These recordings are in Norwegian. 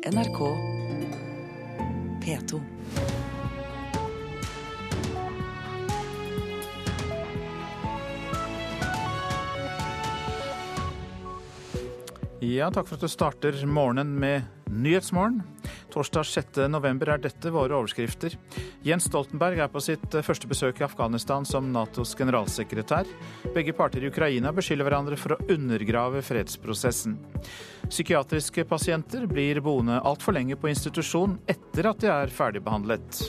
NRK P2. Ja, takk for at du starter morgenen med Nyhetsmorgen. Torsdag 6. november er dette våre overskrifter. Jens Stoltenberg er på sitt første besøk i Afghanistan som Natos generalsekretær. Begge parter i Ukraina beskylder hverandre for å undergrave fredsprosessen. Psykiatriske pasienter blir boende altfor lenge på institusjon etter at de er ferdigbehandlet.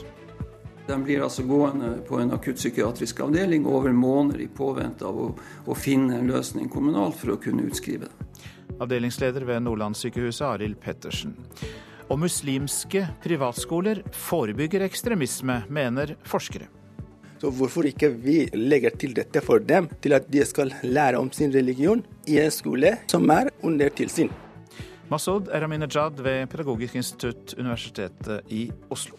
De blir altså gående på en akuttpsykiatrisk avdeling over måneder i påvente av å, å finne en løsning kommunalt for å kunne utskrive dem. Avdelingsleder ved Nordlandssykehuset, Arild Pettersen. Og muslimske privatskoler forebygger ekstremisme, mener forskere. Så hvorfor ikke vi legger til dette for dem, til at de skal lære om sin religion i en skole som er under tilsyn? Masud Eraminejad ved Pedagogisk institutt, Universitetet i Oslo.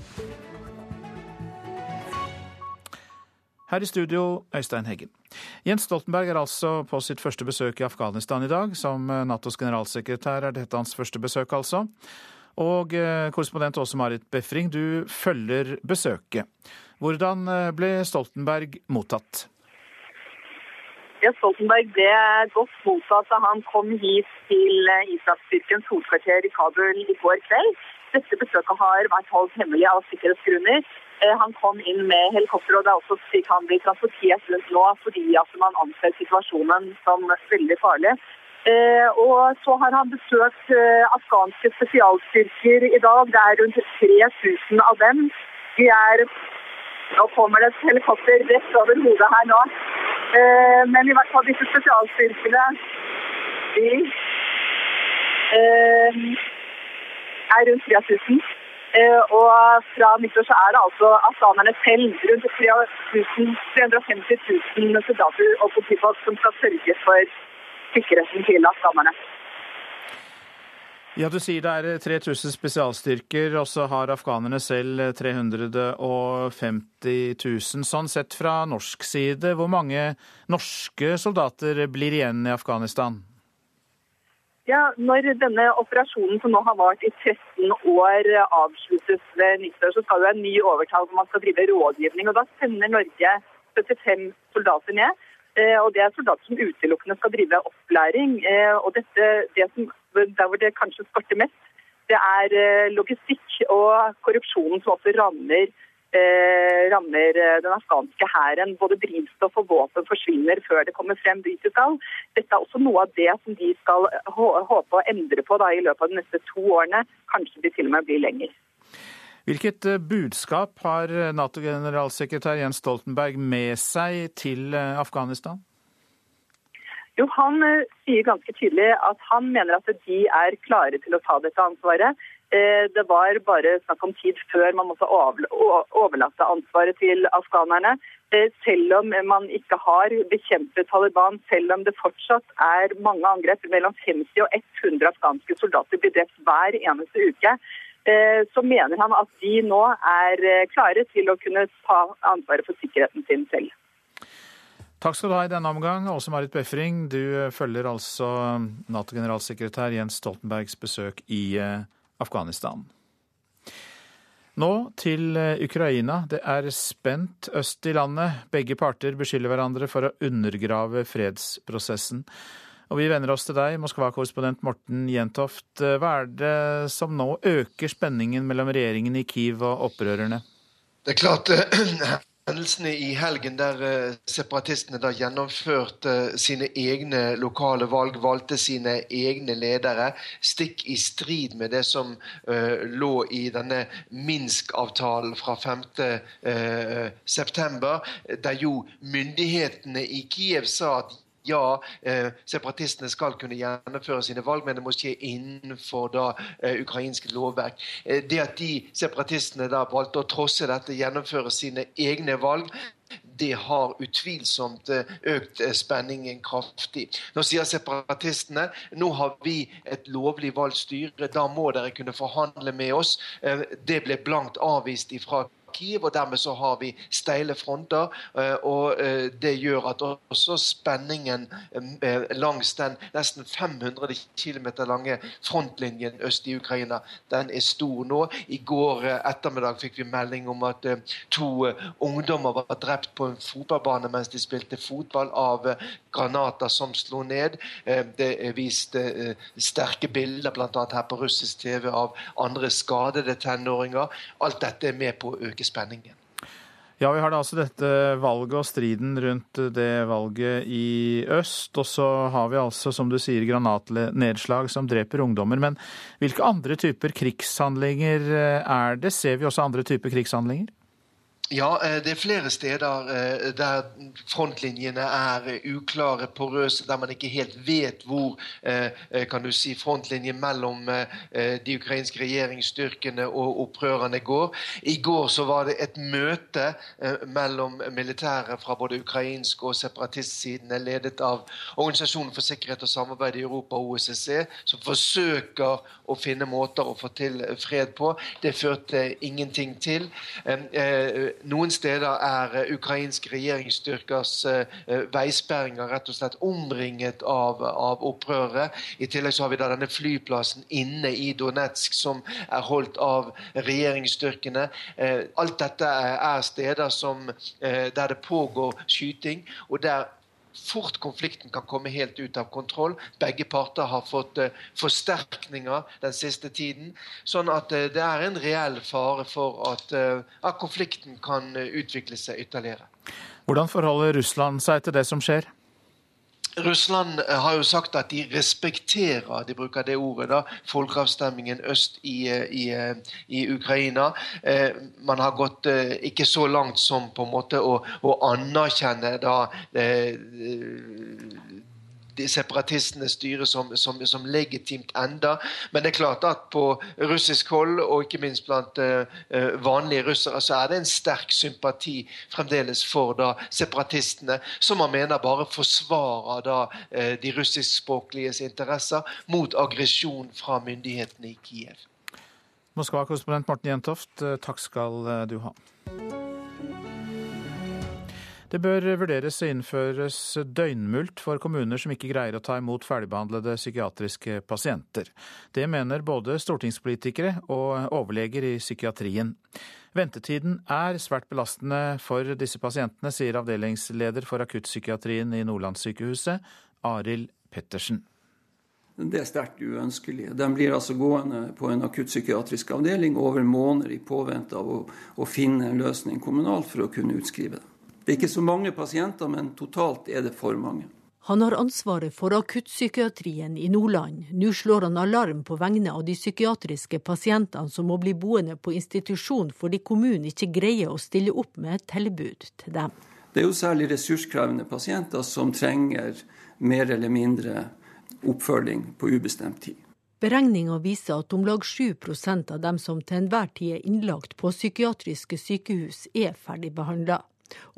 Her i studio, Øystein Heggen. Jens Stoltenberg er altså på sitt første besøk i Afghanistan i dag. Som Natos generalsekretær er dette hans første besøk, altså. Og eh, korrespondent Åse Marit Befring, du følger besøket. Hvordan eh, ble Stoltenberg mottatt? Ja, Stoltenberg ble godt mottatt da han kom hit til eh, ISAF-styrkens hovedkvarter i Kabul i går kveld. Dette besøket har vært holdt hemmelig av sikkerhetsgrunner. Eh, han kom inn med helikopter, og det er også slik han blir transportert rundt nå fordi at man anser situasjonen som veldig farlig. Eh, og så har han besøkt afghanske spesialstyrker i dag. Det er rundt 3000 av dem. De er Nå kommer det et helikopter rett over hodet her nå. Men i hvert fall disse spesialstyrkene de er rundt 3000. Eh, og fra nyttår så er det altså afghanerne selv, rundt 350 000 soldater og politifolk, som skal sørge for sikkerheten til afghanerne. Ja, Du sier det er 3000 spesialstyrker, og så har afghanerne selv 350 000. Sånn sett fra norsk side, hvor mange norske soldater blir igjen i Afghanistan? Ja, Når denne operasjonen som nå har vart i 13 år avsluttes ved nyttår, så skal jo en ny overta hvor man skal drive rådgivning. og Da sender Norge 75 soldater ned. Eh, og Det er soldater som utelukkende skal drive opplæring. Eh, og dette, det som, Der hvor det kanskje skorter mest, det er eh, logistikk og korrupsjonen som også rammer Eh, rammer eh, den afghanske hæren. Både drivstoff og våpen forsvinner før det kommer frem dit det skal. Dette er også noe av det som de skal håpe å endre på da, i løpet av de neste to årene. Kanskje de til og med blir lenger. Hvilket eh, budskap har Nato-generalsekretær Jens Stoltenberg med seg til Afghanistan? Jo, Han sier ganske tydelig at han mener at de er klare til å ta dette ansvaret. Eh, det var bare snakk om tid før man måtte overlate ansvaret til afghanerne. Eh, selv om man ikke har bekjempet Taliban, selv om det fortsatt er mange angrep, mellom 50 og 100 afghanske soldater blir drept hver eneste uke, eh, så mener han at de nå er klare til å kunne ta ansvaret for sikkerheten sin selv. Takk skal du ha i denne omgang, Åse Marit Befring. Du følger altså Nato-generalsekretær Jens Stoltenbergs besøk i Afghanistan. Afghanistan. Nå til eh, Ukraina. Det er spent øst i landet. Begge parter beskylder hverandre for å undergrave fredsprosessen. Og vi vender oss til deg, Moskva-korrespondent Morten Jentoft. Eh, hva er det som nå øker spenningen mellom regjeringen i Kiev og opprørerne? Det er klart eh, Hendelsene i helgen der uh, separatistene da gjennomførte uh, sine egne lokale valg, valgte sine egne ledere, stikk i strid med det som uh, lå i denne Minsk-avtalen fra 5.9., der jo myndighetene i Kiev sa at ja, eh, separatistene skal kunne gjennomføre sine valg, men det må skje innenfor da eh, ukrainsk lovverk. Eh, det at de separatistene da valgte å trosse dette, gjennomføre sine egne valg, det har utvilsomt eh, økt eh, spenningen kraftig. Nå sier separatistene nå har vi et lovlig valgt styre, da må dere kunne forhandle med oss. Eh, det ble blankt avvist fra Kiev, og dermed så har vi steile fronter. Og det gjør at også spenningen langs den nesten 500 km lange frontlinjen øst i Ukraina, den er stor nå. I går ettermiddag fikk vi melding om at to ungdommer var drept på en fotballbane mens de spilte fotball av granater som slo ned. Det er vist sterke bilder, bl.a. her på russisk TV, av andre skadede tenåringer. Alt dette er med på å øke spenningen. Ja, vi har da altså dette valget og striden rundt det valget i øst. Og så har vi altså, som du sier, granatnedslag som dreper ungdommer. Men hvilke andre typer krigshandlinger er det? Ser vi også andre typer krigshandlinger? Ja, eh, det er flere steder eh, der frontlinjene er uklare, porøse, der man ikke helt vet hvor eh, kan du si, frontlinjen mellom de ukrainske regjeringsstyrkene og opprørerne går. I går så var det et møte mellom militære fra både ukrainsk og separatistsidene, ledet av Organisasjonen for sikkerhet og samarbeid i Europa, OSSE, som forsøker å finne måter å få til fred på. Det førte ingenting til. Noen steder er eh, ukrainske regjeringsstyrkers eh, eh, veisperringer rett og slett omringet av, av opprøret. I tillegg så har vi da denne flyplassen inne i Donetsk som er holdt av regjeringsstyrkene. Alt dette er steder som, der det pågår skyting, og der fort konflikten kan komme helt ut av kontroll. Begge parter har fått uh, forsterkninger den siste tiden. Sånn at uh, det er en reell fare for at, uh, at konflikten kan utvikle seg ytterligere. Hvordan forholder Russland seg til det som skjer? Russland eh, har jo sagt at de respekterer de bruker det ordet da, folkeavstemningen øst i, eh, i, eh, i Ukraina. Eh, man har gått eh, ikke så langt som på en måte å, å anerkjenne da, eh, separatistene styrer som, som, som, legitimt enda. Men det er klart at på russisk hold, og ikke minst blant uh, vanlige russere, så er det en sterk sympati fremdeles for da separatistene, som man mener bare forsvarer da uh, de russiskspråkliges interesser mot aggresjon fra myndighetene i Kiev. Moskva-korrespondent Morten Jentoft, takk skal du ha. Det bør vurderes å innføres døgnmulkt for kommuner som ikke greier å ta imot ferdigbehandlede psykiatriske pasienter. Det mener både stortingspolitikere og overleger i psykiatrien. Ventetiden er svært belastende for disse pasientene, sier avdelingsleder for akuttpsykiatrien i Nordlandssykehuset, Arild Pettersen. Det er sterkt uønskelig. De blir altså gående på en akuttpsykiatrisk avdeling over måneder i påvente av å, å finne en løsning kommunalt for å kunne utskrive dem. Det er ikke så mange pasienter, men totalt er det for mange. Han har ansvaret for akuttpsykiatrien i Nordland. Nå slår han alarm på vegne av de psykiatriske pasientene som må bli boende på institusjon fordi kommunen ikke greier å stille opp med et tilbud til dem. Det er jo særlig ressurskrevende pasienter som trenger mer eller mindre oppfølging på ubestemt tid. Beregninga viser at om lag 7% av dem som til enhver tid er innlagt på psykiatriske sykehus, er ferdigbehandla.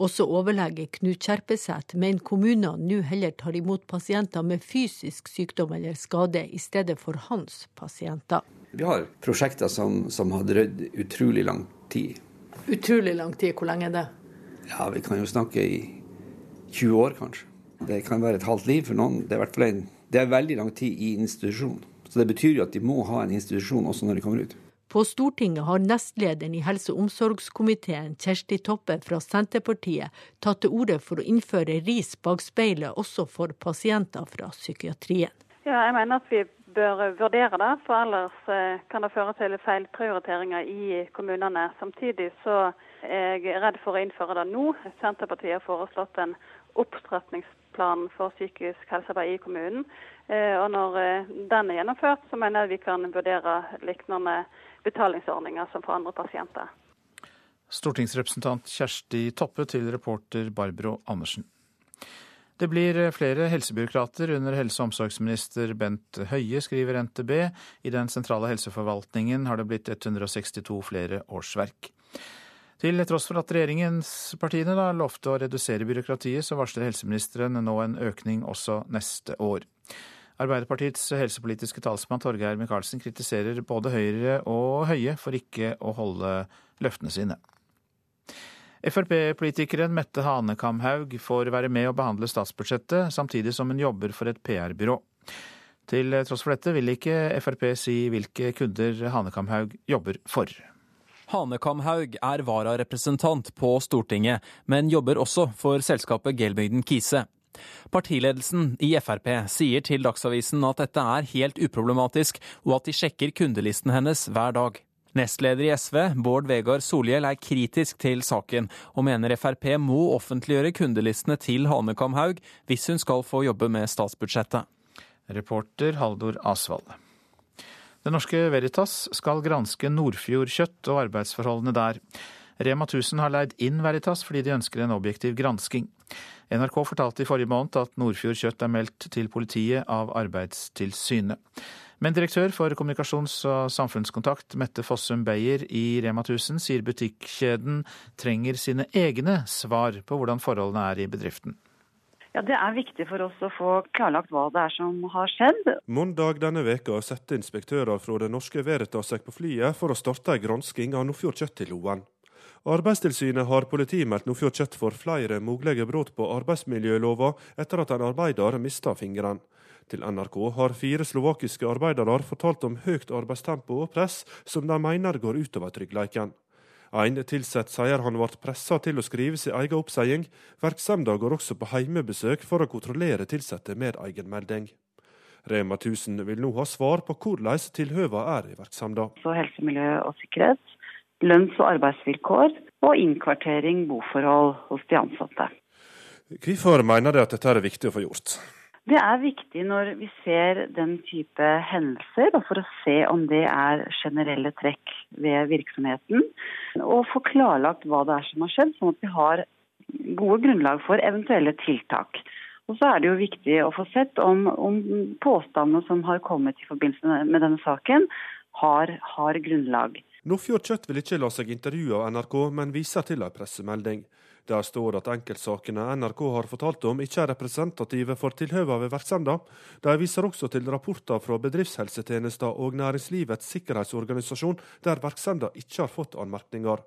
Også overlege Knut Kjerpeseth mener kommunene nå heller tar imot pasienter med fysisk sykdom eller skade, i stedet for hans pasienter. Vi har prosjekter som, som har drøyd utrolig lang tid. Utrolig lang tid, hvor lenge er det? Ja, Vi kan jo snakke i 20 år, kanskje. Det kan være et halvt liv for noen. Det er, en, det er veldig lang tid i institusjon. Så det betyr jo at de må ha en institusjon også når de kommer ut. På Stortinget har nestlederen i helse- og omsorgskomiteen, Kjersti Toppe fra Senterpartiet, tatt til orde for å innføre ris bak speilet også for pasienter fra psykiatrien. Ja, jeg mener at vi bør vurdere det, for ellers eh, kan det føre til feilprioriteringer i kommunene. Samtidig så er jeg redd for å innføre det nå. Senterpartiet har foreslått en opptrappingsplan for psykisk helsearbeid i kommunen. Eh, og når eh, den er gjennomført, så mener jeg vi kan vurdere lignende betalingsordninger som for andre pasienter. Stortingsrepresentant Kjersti Toppe til reporter Barbro Andersen. Det blir flere helsebyråkrater under helse- og omsorgsminister Bent Høie, skriver NTB. I den sentrale helseforvaltningen har det blitt 162 flere årsverk. Til tross for at regjeringspartiene da lovte å redusere byråkratiet, så varsler helseministeren nå en økning også neste år. Arbeiderpartiets helsepolitiske talsmann Torgeir Micaelsen kritiserer både Høyre og Høie for ikke å holde løftene sine. Frp-politikeren Mette Hanekamhaug får være med å behandle statsbudsjettet, samtidig som hun jobber for et PR-byrå. Til tross for dette vil ikke Frp si hvilke kunder Hanekamhaug jobber for. Hanekamhaug er vararepresentant på Stortinget, men jobber også for selskapet Gelbygden Kise. Partiledelsen i Frp sier til Dagsavisen at dette er helt uproblematisk, og at de sjekker kundelisten hennes hver dag. Nestleder i SV, Bård Vegar Solhjell, er kritisk til saken, og mener Frp må offentliggjøre kundelistene til Hanekam Haug hvis hun skal få jobbe med statsbudsjettet. Reporter Haldor Asvald. Det norske Veritas skal granske Nordfjord kjøtt og arbeidsforholdene der. Rema 1000 har leid inn Veritas fordi de ønsker en objektiv gransking. NRK fortalte i forrige måned at Nordfjord kjøtt er meldt til politiet av Arbeidstilsynet. Men direktør for kommunikasjons- og samfunnskontakt Mette Fossum Beyer i Rema 1000 sier butikkjeden trenger sine egne svar på hvordan forholdene er i bedriften. Ja, Det er viktig for oss å få klarlagt hva det er som har skjedd. Mandag denne veka satte inspektører fra det norske Veritas seg på flyet for å starte en gransking av Nordfjord Kjøtt i Loen. Arbeidstilsynet har politimeldt Nordfjord Kjøtt for flere mulige brudd på arbeidsmiljølova etter at en arbeider mista fingeren. Til NRK har fire slovakiske arbeidere fortalt om høyt arbeidstempo og press som de mener går utover tryggleiken. En tilsatt sier han ble pressa til å skrive sin egen oppseiing. Virksomheten går også på heimebesøk for å kontrollere tilsatte med egenmelding. Rema 1000 vil nå ha svar på hvordan tilhøva er i virksomheten. Helse, miljø og sikkerhet, lønns- og arbeidsvilkår og innkvartering, boforhold hos de ansatte. Hvorfor mener dere at dette er viktig å få gjort? Det er viktig når vi ser den type hendelser, og for å se om det er generelle trekk ved virksomheten. Og få klarlagt hva det er som har skjedd, sånn at vi har gode grunnlag for eventuelle tiltak. Og så er det jo viktig å få sett om, om påstandene som har kommet i forbindelse med denne saken, har, har grunnlag. Nordfjord Kjøtt vil ikke la seg intervjue av NRK, men viser til en pressemelding. Der står at enkeltsakene NRK har fortalt om ikke er representative for tilhøva ved virksomheten. De viser også til rapporter fra bedriftshelsetjenesten og Næringslivets sikkerhetsorganisasjon, der virksomheten ikke har fått anmerkninger.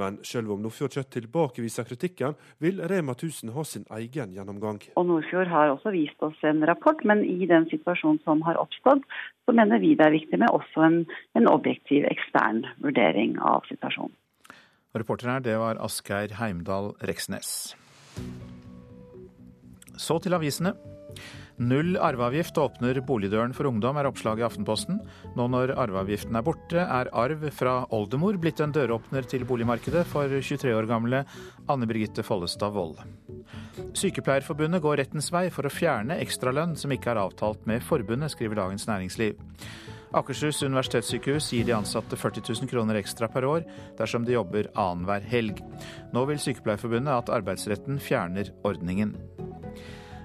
Men selv om Nordfjord Kjøtt tilbakeviser kritikken, vil Rema 1000 ha sin egen gjennomgang. Og Nordfjord har også vist oss en rapport, men i den situasjonen som har oppstått, så mener vi det er viktig med også en, en objektiv ekstern vurdering av situasjonen. Reporter her, det var Asgeir Heimdal Reksnes. Så til avisene. Null arveavgift åpner boligdøren for ungdom, er oppslaget i Aftenposten. Nå når arveavgiften er borte, er arv fra oldemor blitt en døråpner til boligmarkedet for 23 år gamle Anne Birgitte Follestad Wold. Sykepleierforbundet går rettens vei for å fjerne ekstralønn som ikke er avtalt med forbundet, skriver Dagens Næringsliv. Akershus universitetssykehus gir de ansatte 40 000 kroner ekstra per år dersom de jobber annenhver helg. Nå vil Sykepleierforbundet at arbeidsretten fjerner ordningen.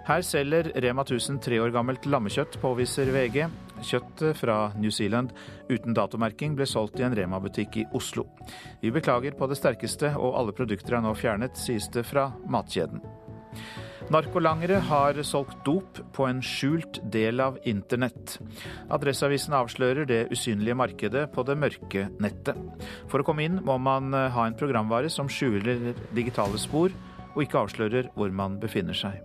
Her selger Rema 1000 tre år gammelt lammekjøtt, påviser VG. Kjøttet fra New Zealand uten datomerking ble solgt i en Rema-butikk i Oslo. Vi beklager på det sterkeste, og alle produkter er nå fjernet, sies det fra matkjeden. Narkolangere har solgt dop på en skjult del av internett. Adresseavisen avslører det usynlige markedet på det mørke nettet. For å komme inn må man eh, ha en programvare som skjuler digitale spor, og ikke avslører hvor man befinner seg.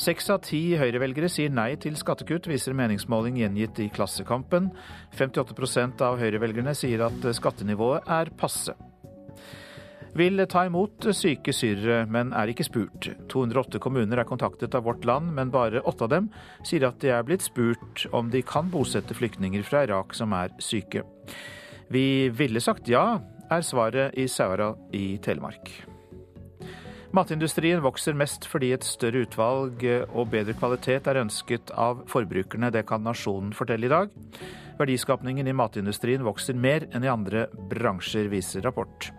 Seks av ti høyrevelgere sier nei til skattekutt, viser meningsmåling gjengitt i Klassekampen. 58% av høyrevelgerne sier at skattenivået er passe vil ta imot syke syrere, men er ikke spurt. 208 kommuner er kontaktet av Vårt Land, men bare åtte av dem sier at de er blitt spurt om de kan bosette flyktninger fra Irak som er syke. Vi ville sagt ja, er svaret i Saura i Telemark. Matindustrien vokser mest fordi et større utvalg og bedre kvalitet er ønsket av forbrukerne. Det kan Nasjonen fortelle i dag. Verdiskapningen i matindustrien vokser mer enn i andre bransjer, viser rapport.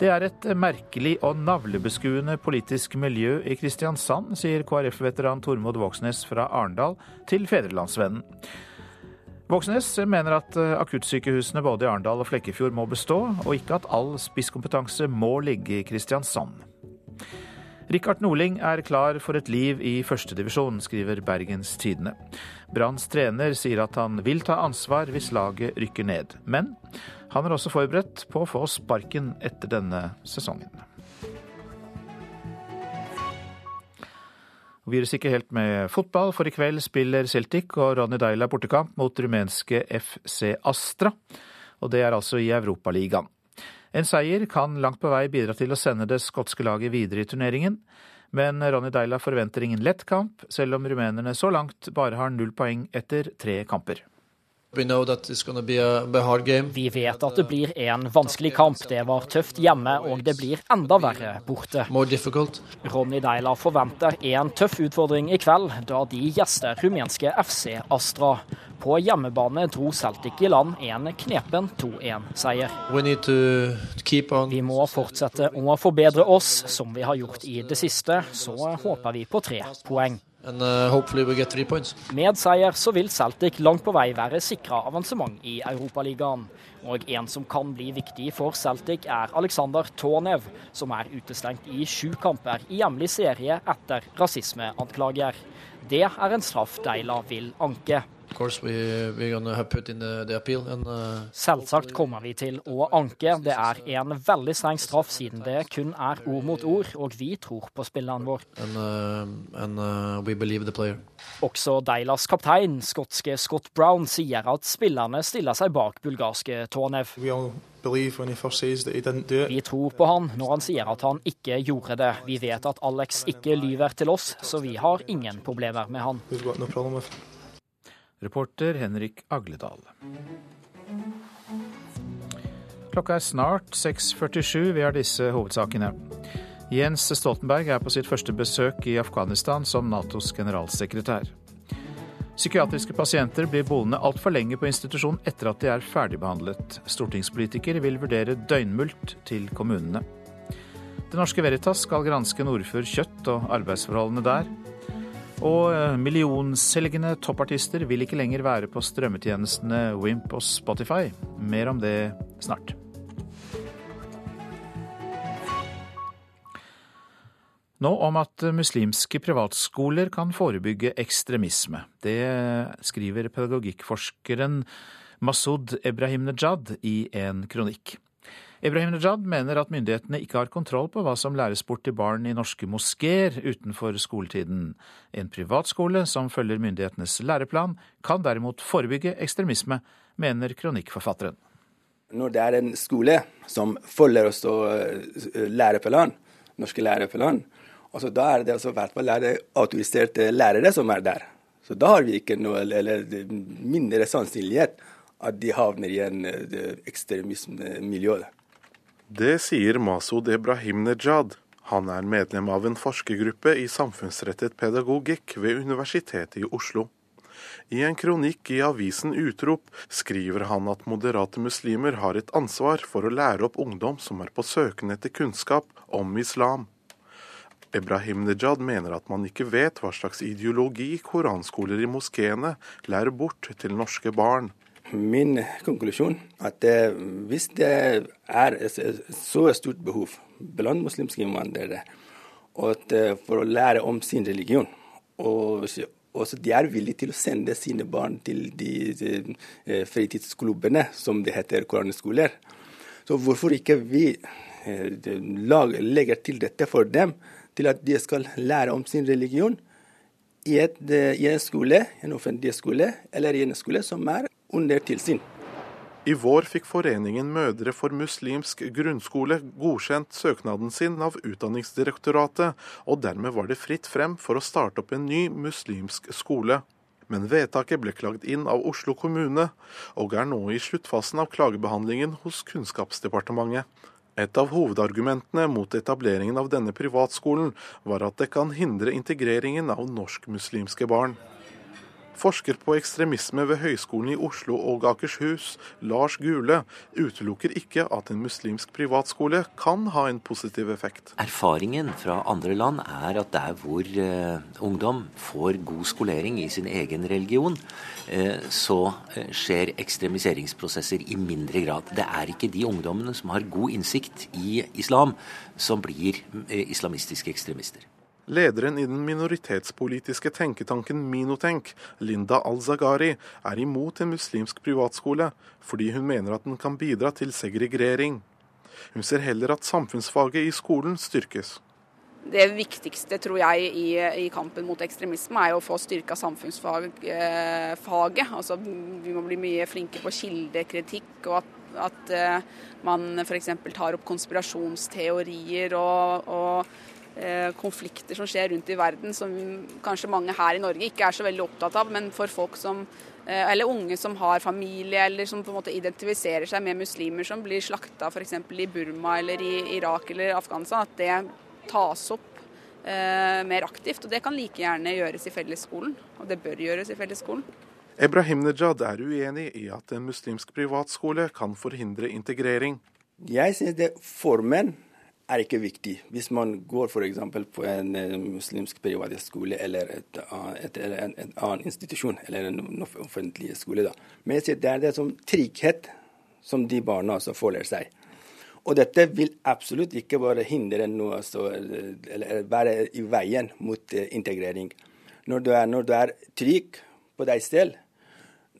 Det er et merkelig og navlebeskuende politisk miljø i Kristiansand, sier KrF-veteran Tormod Vågsnes fra Arendal til Fedrelandsvennen. Vågsnes mener at akuttsykehusene både i Arendal og Flekkefjord må bestå, og ikke at all spisskompetanse må ligge i Kristiansand. Rikard Norling er klar for et liv i førstedivisjon, skriver Bergens Tidende. Branns trener sier at han vil ta ansvar hvis laget rykker ned. Men han er også forberedt på å få sparken etter denne sesongen. Vi gir oss ikke helt med fotball, for i kveld spiller Celtic og Ronny Deila bortekamp mot rumenske FC Astra. Og det er altså i Europaligaen. En seier kan langt på vei bidra til å sende det skotske laget videre i turneringen. Men Ronny Deila forventer ingen lett kamp, selv om rumenerne så langt bare har null poeng etter tre kamper. Vi vet at det blir en vanskelig kamp. Det var tøft hjemme, og det blir enda verre borte. Ronny Deila forventer en tøff utfordring i kveld, da de gjester rumenske FC Astra. På hjemmebane dro Celtic i land en knepen 2-1-seier. Vi må fortsette å forbedre oss, som vi har gjort i det siste. Så håper vi på tre poeng. And, uh, Med seier så vil Celtic langt på vei være sikra avansement i Europaligaen. Og en som kan bli viktig for Celtic, er Alexander Tonev, som er utestengt i sju kamper i hjemlig serie etter rasismeanklager. Det er en straff Deila vil anke. Selvsagt kommer vi til å anke. Det er en veldig streng straff, siden det kun er ord mot ord, og vi tror på spilleren vår. And, uh, and, uh, Også Deilas kaptein, skotske Scott Brown, sier at spillerne stiller seg bak bulgarske Tonev. Vi tror på han når han sier at han ikke gjorde det. Vi vet at Alex ikke lyver til oss, så vi har ingen problemer med han. Reporter Henrik Agledal. Klokka er snart 6.47. Vi har disse hovedsakene. Jens Stoltenberg er på sitt første besøk i Afghanistan som Natos generalsekretær. Psykiatriske pasienter blir boende altfor lenge på institusjon etter at de er ferdigbehandlet. Stortingspolitiker vil vurdere døgnmulkt til kommunene. Det Norske Veritas skal granske Nordfjord kjøtt og arbeidsforholdene der. Og eh, millionselgende toppartister vil ikke lenger være på strømmetjenestene Wimp og Spotify. Mer om det snart. Nå om at muslimske privatskoler kan forebygge ekstremisme. Det skriver pedagogikkforskeren Masud Ebrahim-Nejad i en kronikk. Ibrahim Najad mener at myndighetene ikke har kontroll på hva som læres bort til barn i norske moskeer utenfor skoletiden. En privatskole som følger myndighetenes læreplan, kan derimot forebygge ekstremisme, mener kronikkforfatteren. Når det er en skole som følger oss eh, læreplan, norske læreplan, altså da er det altså hvert fall autoriserte lærere som er der. Så da har vi ikke noe, eller mindre sannsynlighet at de havner i en eh, ekstremismemiljø. Det sier Masud Ebrahim Nejad. Han er medlem av en forskergruppe i samfunnsrettet pedagogikk ved Universitetet i Oslo. I en kronikk i avisen Utrop skriver han at moderate muslimer har et ansvar for å lære opp ungdom som er på søken etter kunnskap om islam. Ebrahim Nejad mener at man ikke vet hva slags ideologi koranskoler i moskeene lærer bort til norske barn. Min konklusjon er at hvis det er et så stort behov blant muslimske innvandrere for å lære om sin religion, og også de er villige til å sende sine barn til de, eh, fritidsklubbene, som det heter koranskoler, så hvorfor ikke vi eh, legger til dette for dem, til at de skal lære om sin religion i, et, i en skole, en offentlig skole, eller i en skole som er under tilsyn. I vår fikk Foreningen Mødre for muslimsk grunnskole godkjent søknaden sin av Utdanningsdirektoratet, og dermed var det fritt frem for å starte opp en ny muslimsk skole. Men vedtaket ble klagd inn av Oslo kommune, og er nå i sluttfasen av klagebehandlingen hos Kunnskapsdepartementet. Et av hovedargumentene mot etableringen av denne privatskolen var at det kan hindre integreringen av norsk-muslimske barn. Forsker på ekstremisme ved Høgskolen i Oslo og Akershus, Lars Gule, utelukker ikke at en muslimsk privatskole kan ha en positiv effekt. Erfaringen fra andre land er at der hvor uh, ungdom får god skolering i sin egen religion, uh, så uh, skjer ekstremiseringsprosesser i mindre grad. Det er ikke de ungdommene som har god innsikt i islam, som blir islamistiske ekstremister. Lederen i den minoritetspolitiske tenketanken Minotenk, Linda Al-Zagari, er imot en muslimsk privatskole, fordi hun mener at den kan bidra til segregering. Hun ser heller at samfunnsfaget i skolen styrkes. Det viktigste tror jeg i, i kampen mot ekstremisme er å få styrka samfunnsfaget. Eh, altså, vi må bli mye flinkere på kildekritikk, og at, at eh, man f.eks. tar opp konspirasjonsteorier og, og konflikter som skjer rundt i verden, som kanskje mange her i Norge ikke er så veldig opptatt av. Men for folk som, eh, eller unge som har familie, eller som på en måte identifiserer seg med muslimer som blir slakta f.eks. i Burma eller i Irak eller Afghanistan, at det tas opp eh, mer aktivt. Og det kan like gjerne gjøres i fellesskolen, og det bør gjøres i fellesskolen. Ebrahim Nejad er uenig i at en muslimsk privatskole kan forhindre integrering. Jeg synes det formen er ikke viktig. Hvis man går f.eks. på en muslimsk privatskole eller, et, et, en, en, annen institusjon, eller en offentlig skole. Da. Men det er det som trygghet som de barna også føler seg. Og dette vil absolutt ikke bare hindre noe, altså, eller være i veien mot eh, integrering. Når du er, når du er trygg på deg selv,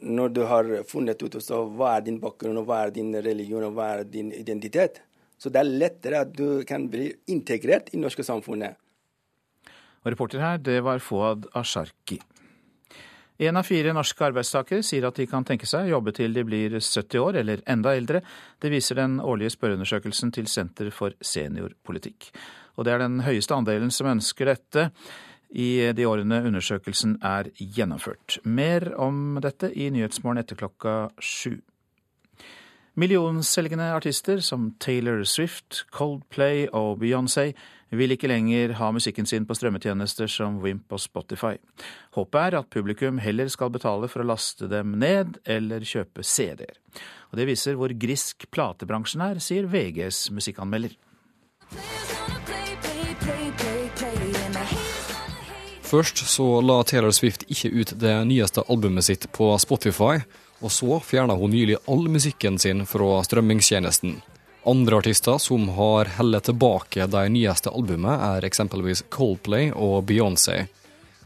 når du har funnet ut også, hva er din bakgrunn, og hva er din religion og hva er din identitet, så det er lettere at du kan bli integrert i det norske samfunnet. Og reporter her, det var Fouad Asharki. En av fire norske arbeidstakere sier at de kan tenke seg å jobbe til de blir 70 år eller enda eldre. Det viser den årlige spørreundersøkelsen til Senter for seniorpolitikk. Og det er den høyeste andelen som ønsker dette i de årene undersøkelsen er gjennomført. Mer om dette i Nyhetsmorgen etter klokka sju. Millionselgende artister som Taylor Swift, Coldplay og Beyoncé vil ikke lenger ha musikken sin på strømmetjenester som Wimp og Spotify. Håpet er at publikum heller skal betale for å laste dem ned eller kjøpe CD-er. Og Det viser hvor grisk platebransjen er, sier VGs musikkanmelder. Først så la Taylor Swift ikke ut det nyeste albumet sitt på Spotify, og så fjerna hun nylig all musikken sin fra strømmingstjenesten. Andre artister som har hellet tilbake de nyeste albumet, er eksempelvis Coldplay og Beyoncé.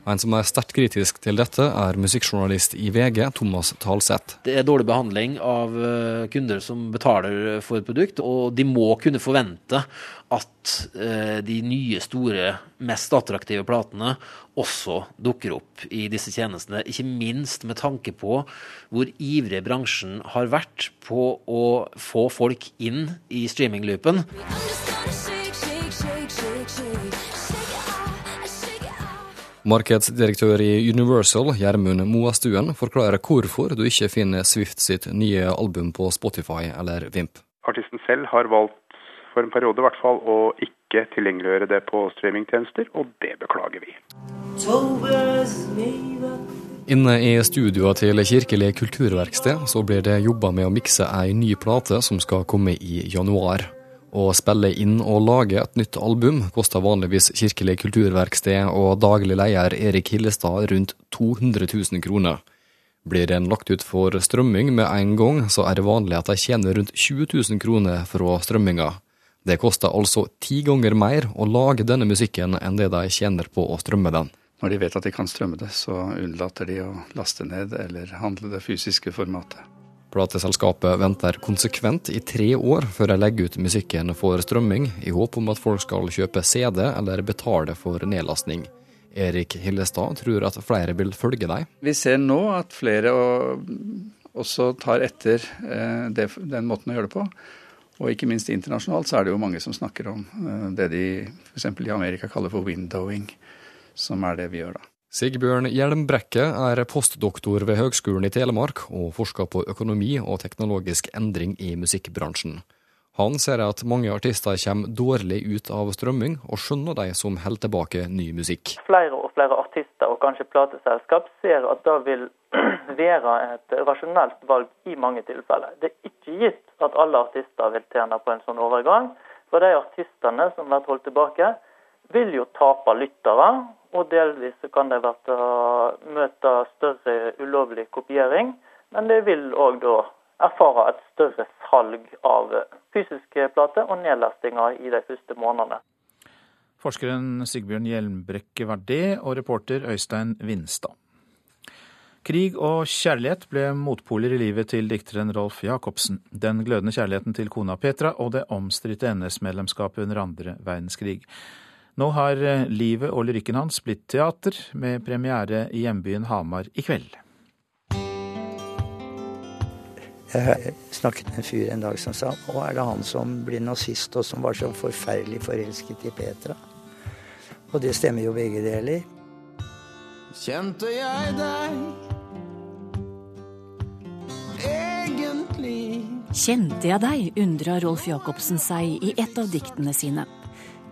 En som er sterkt kritisk til dette, er musikkjournalist i VG, Thomas Talseth. Det er dårlig behandling av eh, kunder som betaler for et produkt, og de må kunne forvente at eh, de nye, store, mest attraktive platene også dukker opp i disse tjenestene. Ikke minst med tanke på hvor ivrig bransjen har vært på å få folk inn i streamingloopen. Markedsdirektør i Universal, Gjermund Moastuen, forklarer hvorfor du ikke finner Swift sitt nye album på Spotify eller Vimp. Artisten selv har valgt, for en periode i hvert fall, å ikke tilgjengeliggjøre det på streamingtjenester, og det beklager vi. Inne i studioa til Kirkelig kulturverksted så blir det jobba med å mikse ei ny plate som skal komme i januar. Å spille inn og lage et nytt album koster vanligvis Kirkelig kulturverksted og daglig leder Erik Hillestad rundt 200 000 kroner. Blir den lagt ut for strømming med en gang, så er det vanlig at de tjener rundt 20 000 kroner fra strømminga. Det koster altså ti ganger mer å lage denne musikken enn det de tjener på å strømme den. Når de vet at de kan strømme det, så unnlater de å laste ned eller handle det fysiske formatet. Plateselskapet venter konsekvent i tre år før de legger ut musikken for strømming, i håp om at folk skal kjøpe CD eller betale for nedlastning. Erik Hillestad tror at flere vil følge deg. Vi ser nå at flere også tar etter eh, den måten å gjøre det på. Og ikke minst internasjonalt så er det jo mange som snakker om eh, det de f.eks. i Amerika kaller for windowing, som er det vi gjør da. Sigbjørn Hjelmbrekke er postdoktor ved Høgskolen i Telemark og forsker på økonomi og teknologisk endring i musikkbransjen. Han ser at mange artister kommer dårlig ut av strømming, og skjønner de som holder tilbake ny musikk. Flere og flere artister og kanskje plateselskap ser at det vil være et rasjonelt valg i mange tilfeller. Det er ikke gitt at alle artister vil tjene på en sånn overgang. For de artistene som blir holdt tilbake, vil jo tape lyttere. Og delvis kan de møte større ulovlig kopiering. Men det vil òg da erfare et større salg av fysiske plater og nedlastinger i de første månedene. Forskeren Sigbjørn Hjelmbrekke var det, og reporter Øystein Vinstad. Krig og kjærlighet ble motpoler i livet til dikteren Rolf Jacobsen. Den glødende kjærligheten til kona Petra og det omstridte NS-medlemskapet under andre verdenskrig. Nå har livet og lyrikken hans blitt teater, med premiere i hjembyen Hamar i kveld. Jeg snakket med en fyr en dag som sa Å, er det han som blir nazist og som var så forferdelig forelsket i Petra. Og det stemmer jo begge deler. Kjente jeg deg egentlig Kjente jeg deg, undra Rolf Jacobsen seg i et av diktene sine.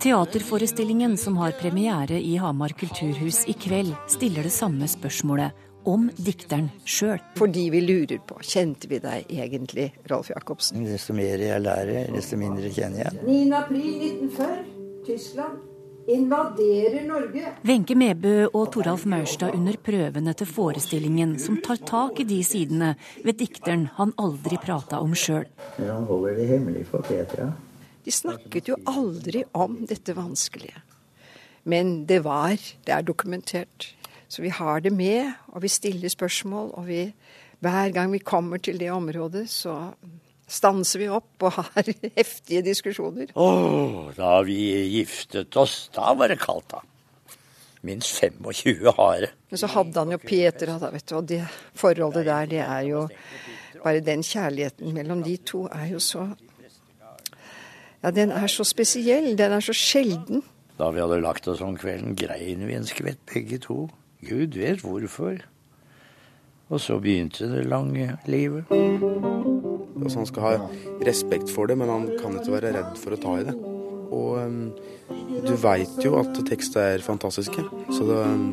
Teaterforestillingen som har premiere i Hamar kulturhus i kveld, stiller det samme spørsmålet om dikteren sjøl. Fordi vi lurer på kjente vi deg egentlig, Rolf Jacobsen? Desto mer jeg lærer, desto mindre kjenner jeg. 9. april 1940, Tyskland. Invaderer Norge. Wenche Mebø og Toralf Maurstad under prøvene til forestillingen, som tar tak i de sidene ved dikteren han aldri prata om sjøl. Han holder det hemmelig for Petra. De snakket jo aldri om dette vanskelige. Men det var, det er dokumentert. Så vi har det med, og vi stiller spørsmål. Og vi, hver gang vi kommer til det området, så stanser vi opp og har heftige diskusjoner. Å, oh, da vi giftet oss, da var det kaldt, da. Minst 25 hare. Men så hadde han jo Peter, da, vet du. Og det forholdet der, det er jo Bare den kjærligheten mellom de to er jo så Ja, den er så spesiell. Den er så sjelden. Da vi hadde lagt oss om kvelden, grein vi en skvett begge to. Gud vet hvorfor. Og så begynte det lange livet. Altså, han skal ha respekt for det, men han kan ikke være redd for å ta i det. Og um, du veit jo at tekster er fantastiske, så det, um,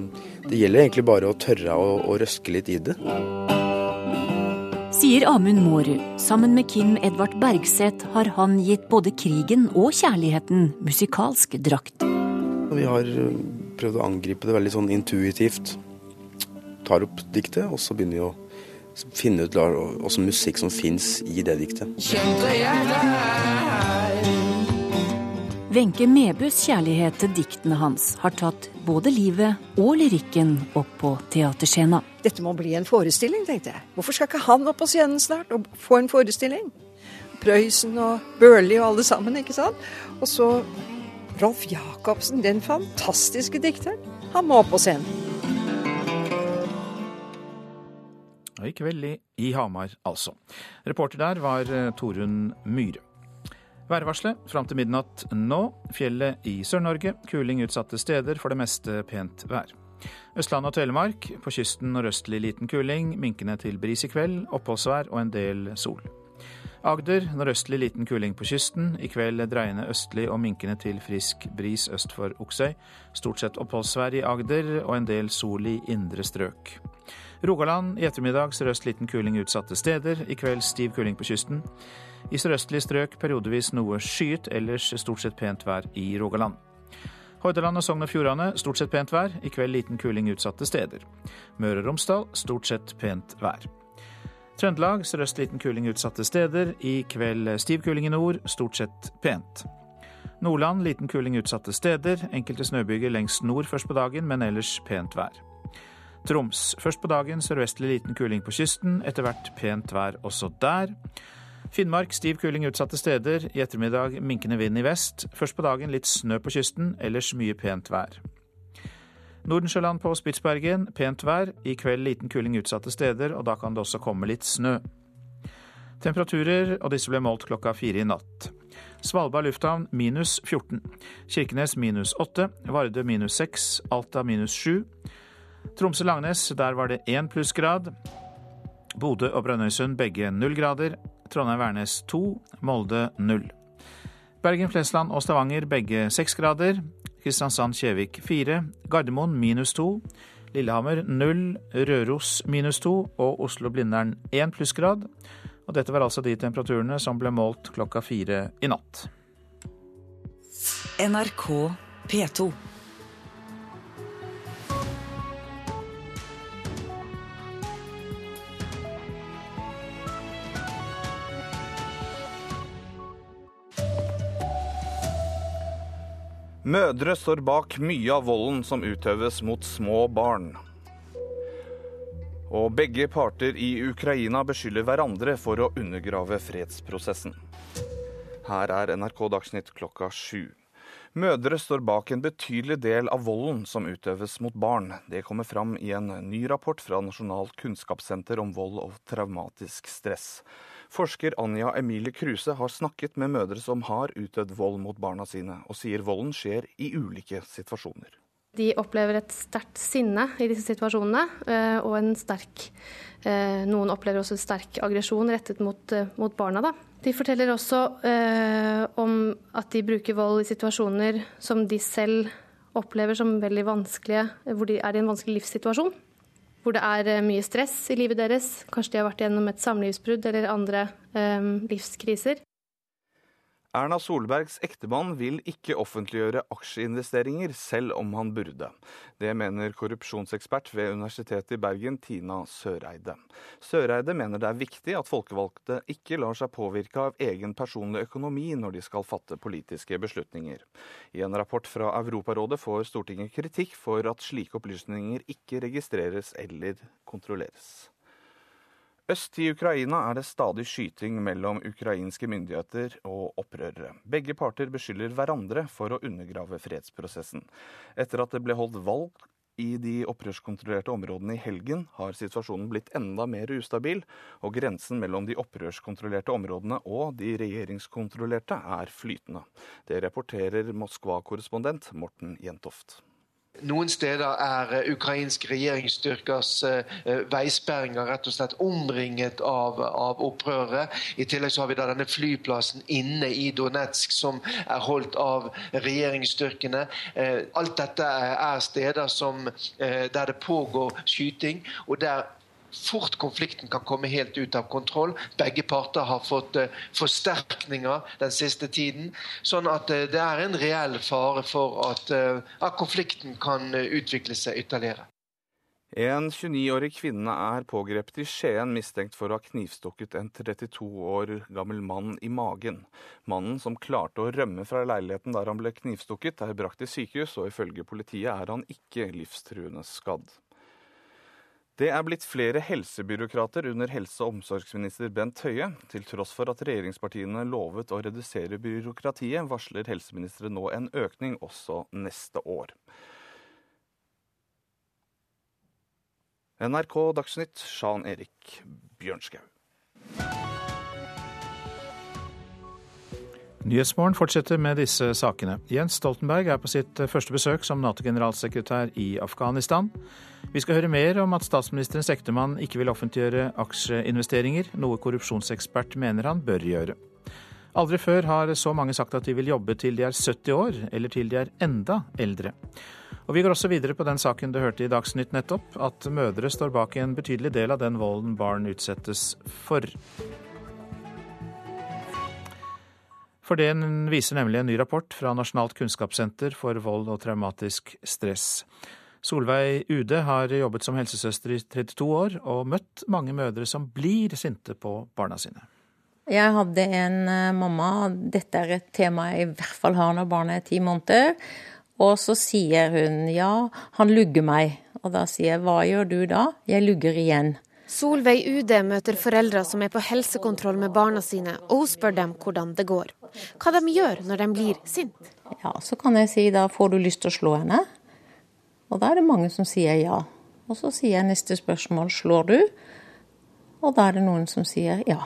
det, gjelder egentlig bare å tørre å, å røske litt i det. Sier Amund Mårud. Sammen med Kim Edvard Bergseth har han gitt både krigen og kjærligheten musikalsk drakt. Vi har prøvd å angripe det veldig sånn intuitivt. Tar opp diktet, og så begynner vi å finne ut åssen musikk som fins i det diktet. Wenche Mebus kjærlighet til diktene hans har tatt både livet og lyrikken opp på teaterscena. Dette må bli en forestilling, tenkte jeg. Hvorfor skal ikke han opp på scenen snart og få en forestilling? Prøysen og Børli og alle sammen, ikke sant? Og så Rolf Jacobsen, den fantastiske dikteren. Han må opp på scenen. I kveld i, Hamar, altså. Reporter der var Torunn Myhre. Værvarselet fram til midnatt nå. Fjellet i Sør-Norge. Kuling utsatte steder, for det meste pent vær. Østlandet og Telemark. På kysten nordøstlig liten kuling. Minkende til bris i kveld. Oppholdsvær og en del sol. Agder nordøstlig liten kuling på kysten. I kveld dreiende østlig og minkende til frisk bris øst for Oksøy. Stort sett oppholdsvær i Agder og en del sol i indre strøk. Rogaland i ettermiddag sørøst liten kuling utsatte steder. I kveld stiv kuling på kysten. I sørøstlige strøk periodevis noe skyet, ellers stort sett pent vær i Rogaland. Hordaland og Sogn og Fjordane stort sett pent vær. I kveld liten kuling utsatte steder. Møre og Romsdal stort sett pent vær. Trøndelag sørøst liten kuling utsatte steder. I kveld stiv kuling i nord, stort sett pent. Nordland liten kuling utsatte steder. Enkelte snøbyger lengst nord først på dagen, men ellers pent vær. Troms først på dagen sørvestlig liten kuling på kysten. Etter hvert pent vær også der. Finnmark stiv kuling utsatte steder. I ettermiddag minkende vind i vest. Først på dagen litt snø på kysten, ellers mye pent vær. Nordensjøland på Spitsbergen pent vær. I kveld liten kuling utsatte steder, og da kan det også komme litt snø. Temperaturer, og disse ble målt klokka fire i natt. Svalbard lufthavn minus 14. Kirkenes minus 8. Varde minus 6. Alta minus 7. Tromsø-Langnes, der var det én plussgrad. Bodø og Brønnøysund begge null grader. Trondheim-Værnes 2, Molde 0. Bergen, Flesland og Stavanger begge 6 grader. Kristiansand-Kjevik 4, Gardermoen minus 2, Lillehammer 0, Røros minus 2 Og Oslo-Blindern 1 plussgrad. Og dette var altså de temperaturene som ble målt klokka fire i natt. NRK P2. Mødre står bak mye av volden som utøves mot små barn. Og begge parter i Ukraina beskylder hverandre for å undergrave fredsprosessen. Her er NRK Dagsnytt klokka sju. Mødre står bak en betydelig del av volden som utøves mot barn. Det kommer fram i en ny rapport fra Nasjonalt kunnskapssenter om vold og traumatisk stress. Forsker Anja Emilie Kruse har snakket med mødre som har utøvd vold mot barna sine, og sier volden skjer i ulike situasjoner. De opplever et sterkt sinne i disse situasjonene, eh, og en sterk eh, Noen opplever også sterk aggresjon rettet mot, eh, mot barna. Da. De forteller også om at de bruker vold i situasjoner som de selv opplever som veldig vanskelige, hvor de er i en vanskelig livssituasjon hvor det er eh, mye stress i livet deres. Kanskje de har vært gjennom et samlivsbrudd eller andre um, livskriser. Erna Solbergs ektemann vil ikke offentliggjøre aksjeinvesteringer, selv om han burde. Det mener korrupsjonsekspert ved Universitetet i Bergen, Tina Søreide. Søreide mener det er viktig at folkevalgte ikke lar seg påvirke av egen personlig økonomi når de skal fatte politiske beslutninger. I en rapport fra Europarådet får Stortinget kritikk for at slike opplysninger ikke registreres eller kontrolleres. Øst i Ukraina er det stadig skyting mellom ukrainske myndigheter og opprørere. Begge parter beskylder hverandre for å undergrave fredsprosessen. Etter at det ble holdt valg i de opprørskontrollerte områdene i helgen, har situasjonen blitt enda mer ustabil, og grensen mellom de opprørskontrollerte områdene og de regjeringskontrollerte er flytende. Det rapporterer Moskva-korrespondent Morten Jentoft. Noen steder er eh, ukrainske regjeringsstyrkers eh, eh, veisperringer rett og slett omringet av, av opprørere. I tillegg så har vi da denne flyplassen inne i Donetsk som er holdt av regjeringsstyrkene. Alt dette er steder som, der det pågår skyting, og der fort konflikten kan komme helt ut av kontroll. Begge parter har fått uh, forsterkninger den siste tiden. Sånn at uh, det er en reell fare for at, uh, at konflikten kan utvikle seg ytterligere. En 29-årig kvinne er pågrepet i Skien mistenkt for å ha knivstukket en 32 år gammel mann i magen. Mannen, som klarte å rømme fra leiligheten der han ble knivstukket, er brakt til sykehus, og ifølge politiet er han ikke livstruende skadd. Det er blitt flere helsebyråkrater under helse- og omsorgsminister Bent Høie. Til tross for at regjeringspartiene lovet å redusere byråkratiet, varsler helseministeren nå en økning også neste år. NRK Dagsnytt, Sjan Erik Bjørnskau. Nyhetsmorgen fortsetter med disse sakene. Jens Stoltenberg er på sitt første besøk som Nato-generalsekretær i Afghanistan. Vi skal høre mer om at statsministerens ektemann ikke vil offentliggjøre aksjeinvesteringer, noe korrupsjonsekspert mener han bør gjøre. Aldri før har så mange sagt at de vil jobbe til de er 70 år, eller til de er enda eldre. Og Vi går også videre på den saken du hørte i Dagsnytt nettopp, at mødre står bak en betydelig del av den volden barn utsettes for. For det viser nemlig en ny rapport fra Nasjonalt kunnskapssenter for vold og traumatisk stress. Solveig Ude har jobbet som helsesøster i 32 år og møtt mange mødre som blir sinte på barna sine. Jeg hadde en eh, mamma, dette er et tema jeg i hvert fall har når barnet er ti måneder. Og så sier hun ja, han lugger meg. Og da sier jeg hva gjør du da? Jeg lugger igjen. Solveig Ude møter foreldre som er på helsekontroll med barna sine, og hun spør dem hvordan det går. Hva de gjør når de blir sint. Ja, Så kan jeg si da får du lyst til å slå henne? Og da er det mange som sier ja. Og så sier jeg neste spørsmål slår du? Og da er det noen som sier ja.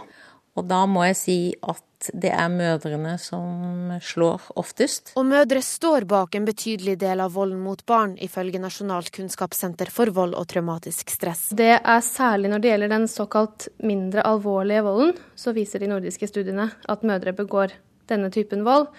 Og da må jeg si at det er mødrene som slår oftest. Og mødre står bak en betydelig del av volden mot barn, ifølge Nasjonalt kunnskapssenter for vold og traumatisk stress. Det er særlig når det gjelder den såkalt mindre alvorlige volden, så viser de nordiske studiene at mødre begår denne typen vold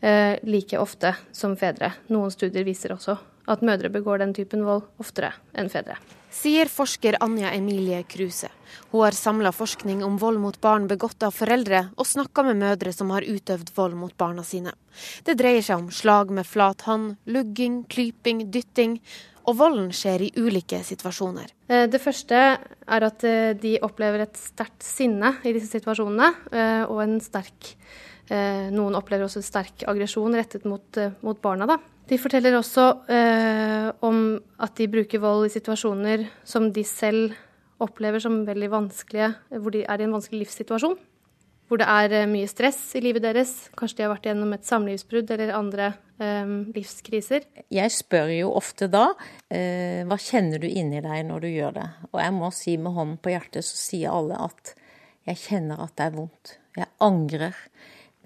eh, like ofte som fedre. Noen studier viser også at mødre begår den typen vold oftere enn fedre. Sier forsker Anja Emilie Kruse. Hun har samla forskning om vold mot barn begått av foreldre, og snakka med mødre som har utøvd vold mot barna sine. Det dreier seg om slag med flat hånd, lugging, klyping, dytting. Og volden skjer i ulike situasjoner. Eh, det første er at eh, de opplever et sterkt sinne i disse situasjonene, eh, og en sterk Noen opplever også sterk aggresjon rettet mot, mot barna. Da. De forteller også eh, om at de bruker vold i situasjoner som de selv opplever som veldig vanskelige, hvor de er i en vanskelig livssituasjon hvor det er eh, mye stress i livet deres. Kanskje de har vært gjennom et samlivsbrudd eller andre eh, livskriser. Jeg spør jo ofte da eh, hva kjenner du inni deg når du gjør det. Og jeg må si med hånden på hjertet så sier alle at jeg kjenner at det er vondt. Jeg angrer.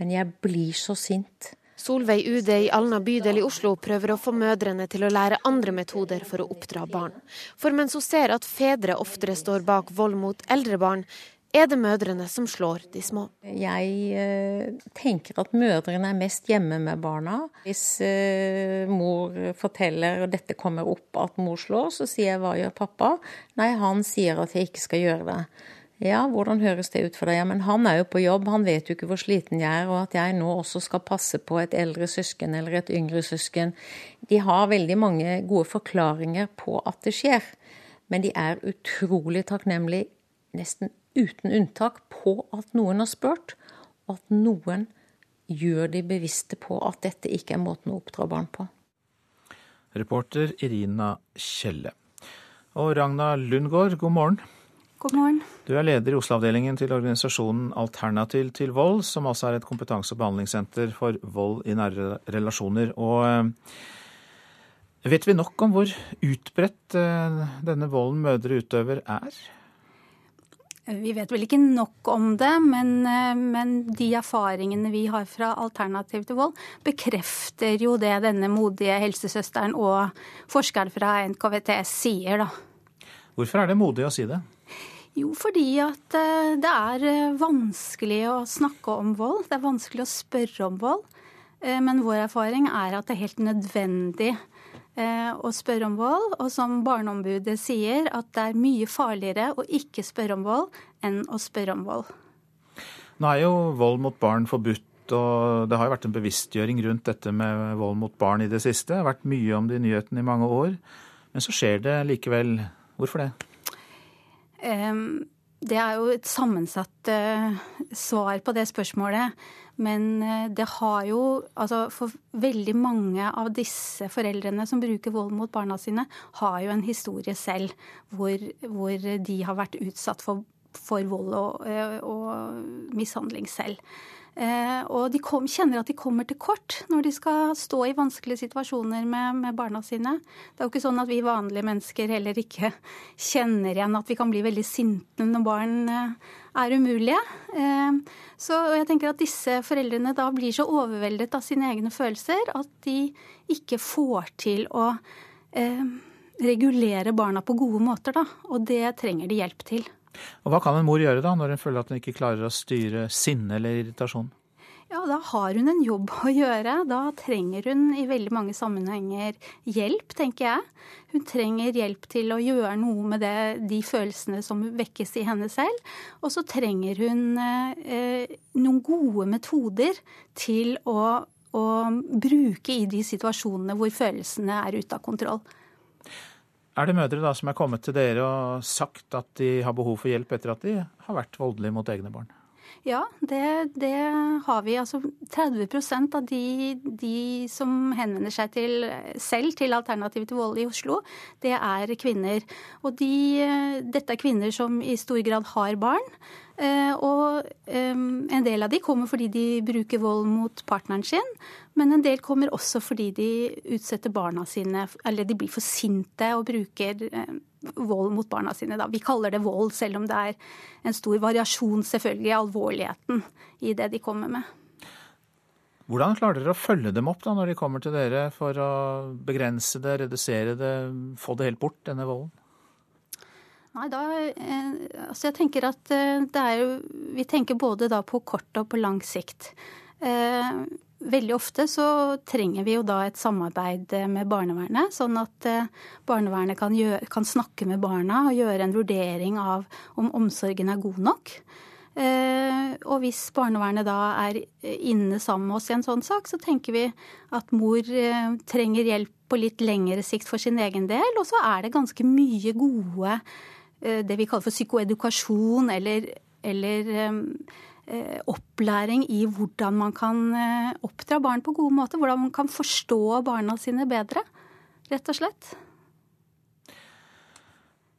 Men jeg blir så sint. Solveig Ude i Alna bydel i Oslo prøver å få mødrene til å lære andre metoder for å oppdra barn. For mens hun ser at fedre oftere står bak vold mot eldre barn, er det mødrene som slår de små. Jeg eh, tenker at mødrene er mest hjemme med barna. Hvis eh, mor forteller, og dette kommer opp at mor slår, så sier jeg hva gjør pappa? Nei, han sier at jeg ikke skal gjøre det. Ja, hvordan høres det ut for deg? Ja, men han er jo på jobb, han vet jo ikke hvor sliten jeg er, og at jeg nå også skal passe på et eldre søsken eller et yngre søsken. De har veldig mange gode forklaringer på at det skjer, men de er utrolig takknemlige, nesten uten unntak på at noen har spurt, og at noen gjør de bevisste på at dette ikke er måten å oppdra barn på. Reporter Irina Kjelle. Og Ragna Lundgaard, god morgen. God morgen. Du er leder i Oslo-avdelingen til organisasjonen Alternativ til vold, som altså er et kompetanse- og behandlingssenter for vold i nære relasjoner. Og eh, vet vi nok om hvor utbredt eh, denne volden mødre utøver er? Vi vet vel ikke nok om det, men, eh, men, de erfaringene vi har fra Alternativ til vold, bekrefter jo det denne modige helsesøsteren og forskeren fra NKVT sier, da. Hvorfor er det modig å si det? Jo, fordi at eh, det er eh, vanskelig å snakke om vold. Det er vanskelig å spørre om vold. Men vår erfaring er at det er helt nødvendig å spørre om vold. Og som Barneombudet sier, at det er mye farligere å ikke spørre om vold enn å spørre om vold. Nå er jo vold mot barn forbudt, og det har jo vært en bevisstgjøring rundt dette med vold mot barn i det siste. Det har vært mye om det i nyhetene i mange år. Men så skjer det likevel. Hvorfor det? Det er jo et sammensatt eh, svar på det spørsmålet. Men eh, det har jo Altså for veldig mange av disse foreldrene som bruker vold mot barna sine, har jo en historie selv hvor, hvor de har vært utsatt for, for vold og, eh, og mishandling selv. Eh, og de kom, kjenner at de kommer til kort når de skal stå i vanskelige situasjoner med, med, barna sine. Det er jo ikke sånn at vi vanlige mennesker heller ikke kjenner igjen at vi kan bli veldig sinte når barn eh, er umulige. Eh, så jeg tenker at disse foreldrene da blir så overveldet av sine egne følelser at de ikke får til å regulere barna på gode måter, da. Og det trenger de hjelp til. Og Hva kan en mor gjøre da, når hun føler at hun ikke klarer å styre sinne eller irritasjon? Ja, Da har hun en jobb å gjøre. Da trenger hun i veldig mange sammenhenger hjelp, tenker jeg. Hun trenger hjelp til å gjøre noe med det, de følelsene som vekkes i henne selv. Og så trenger hun eh, noen gode metoder til å, å bruke i de situasjonene hvor følelsene er ute av kontroll. Er det mødre da som er kommet til dere og sagt at de har behov for hjelp etter at de har vært voldelige mot egne barn? Ja, det, det har vi. Altså 30% av de, de, som henvender seg til selv til Alternativ til vold i Oslo, det er kvinner. Og de, dette er kvinner som i stor grad har barn. Eh, og en del av de kommer fordi de bruker vold mot partneren sin, men en del kommer også fordi de utsetter barna sine, eller de blir for sinte og bruker vold mot barna sine. Da. Vi kaller det vold, selv om det er en stor variasjon selvfølgelig i alvorligheten i det de kommer med. Hvordan klarer dere å følge dem opp da, når de kommer til dere for å begrense det, redusere det, få det helt bort, denne volden? Nei, da, eh, altså jeg tenker at eh, det er jo Vi tenker både da på kort og på lang sikt. Eh, veldig ofte så trenger vi jo da et samarbeid med barnevernet, sånn at eh, barnevernet kan, gjøre, kan snakke med barna og gjøre en vurdering av om omsorgen er god nok. Eh, og hvis barnevernet da er inne sammen med oss i en sånn sak, så tenker vi at mor trenger hjelp på litt lengre sikt for sin egen del. Og så er det ganske mye gode det vi kaller for psykoedukasjon eller, eller Eh, opplæring i hvordan man kan eh, oppdra barn på gode måter. Hvordan man kan forstå barna sine bedre, rett og slett.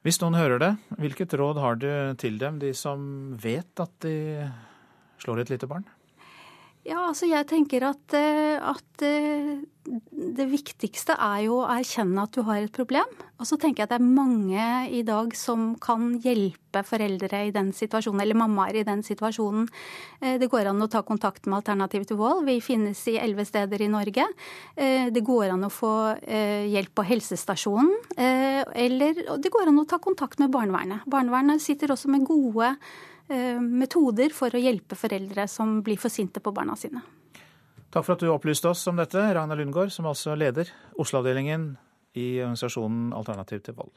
Hvis noen hører det, hvilket råd har du til dem, de som vet at de slår et lite barn? Ja, altså jeg tenker at, eh, at, eh, det viktigste er jo å erkjenne at du har et problem. Og så tenker jeg at det er mange i dag som kan hjelpe foreldre i den situasjonen, eller mammaer i den situasjonen. Eh, det går an å ta kontakt med Alternativ til vold. Vi finnes i elleve steder i Norge. Det går an å få hjelp på helsestasjonen. Eller det går an å ta kontakt med barnevernet. Barnevernet sitter også med gode metoder for å hjelpe foreldre som blir for sinte på barna sine. Takk for at du opplyste oss om dette, Ragna Lundgaard, som altså leder Oslo-avdelingen i organisasjonen Alternativ til vold.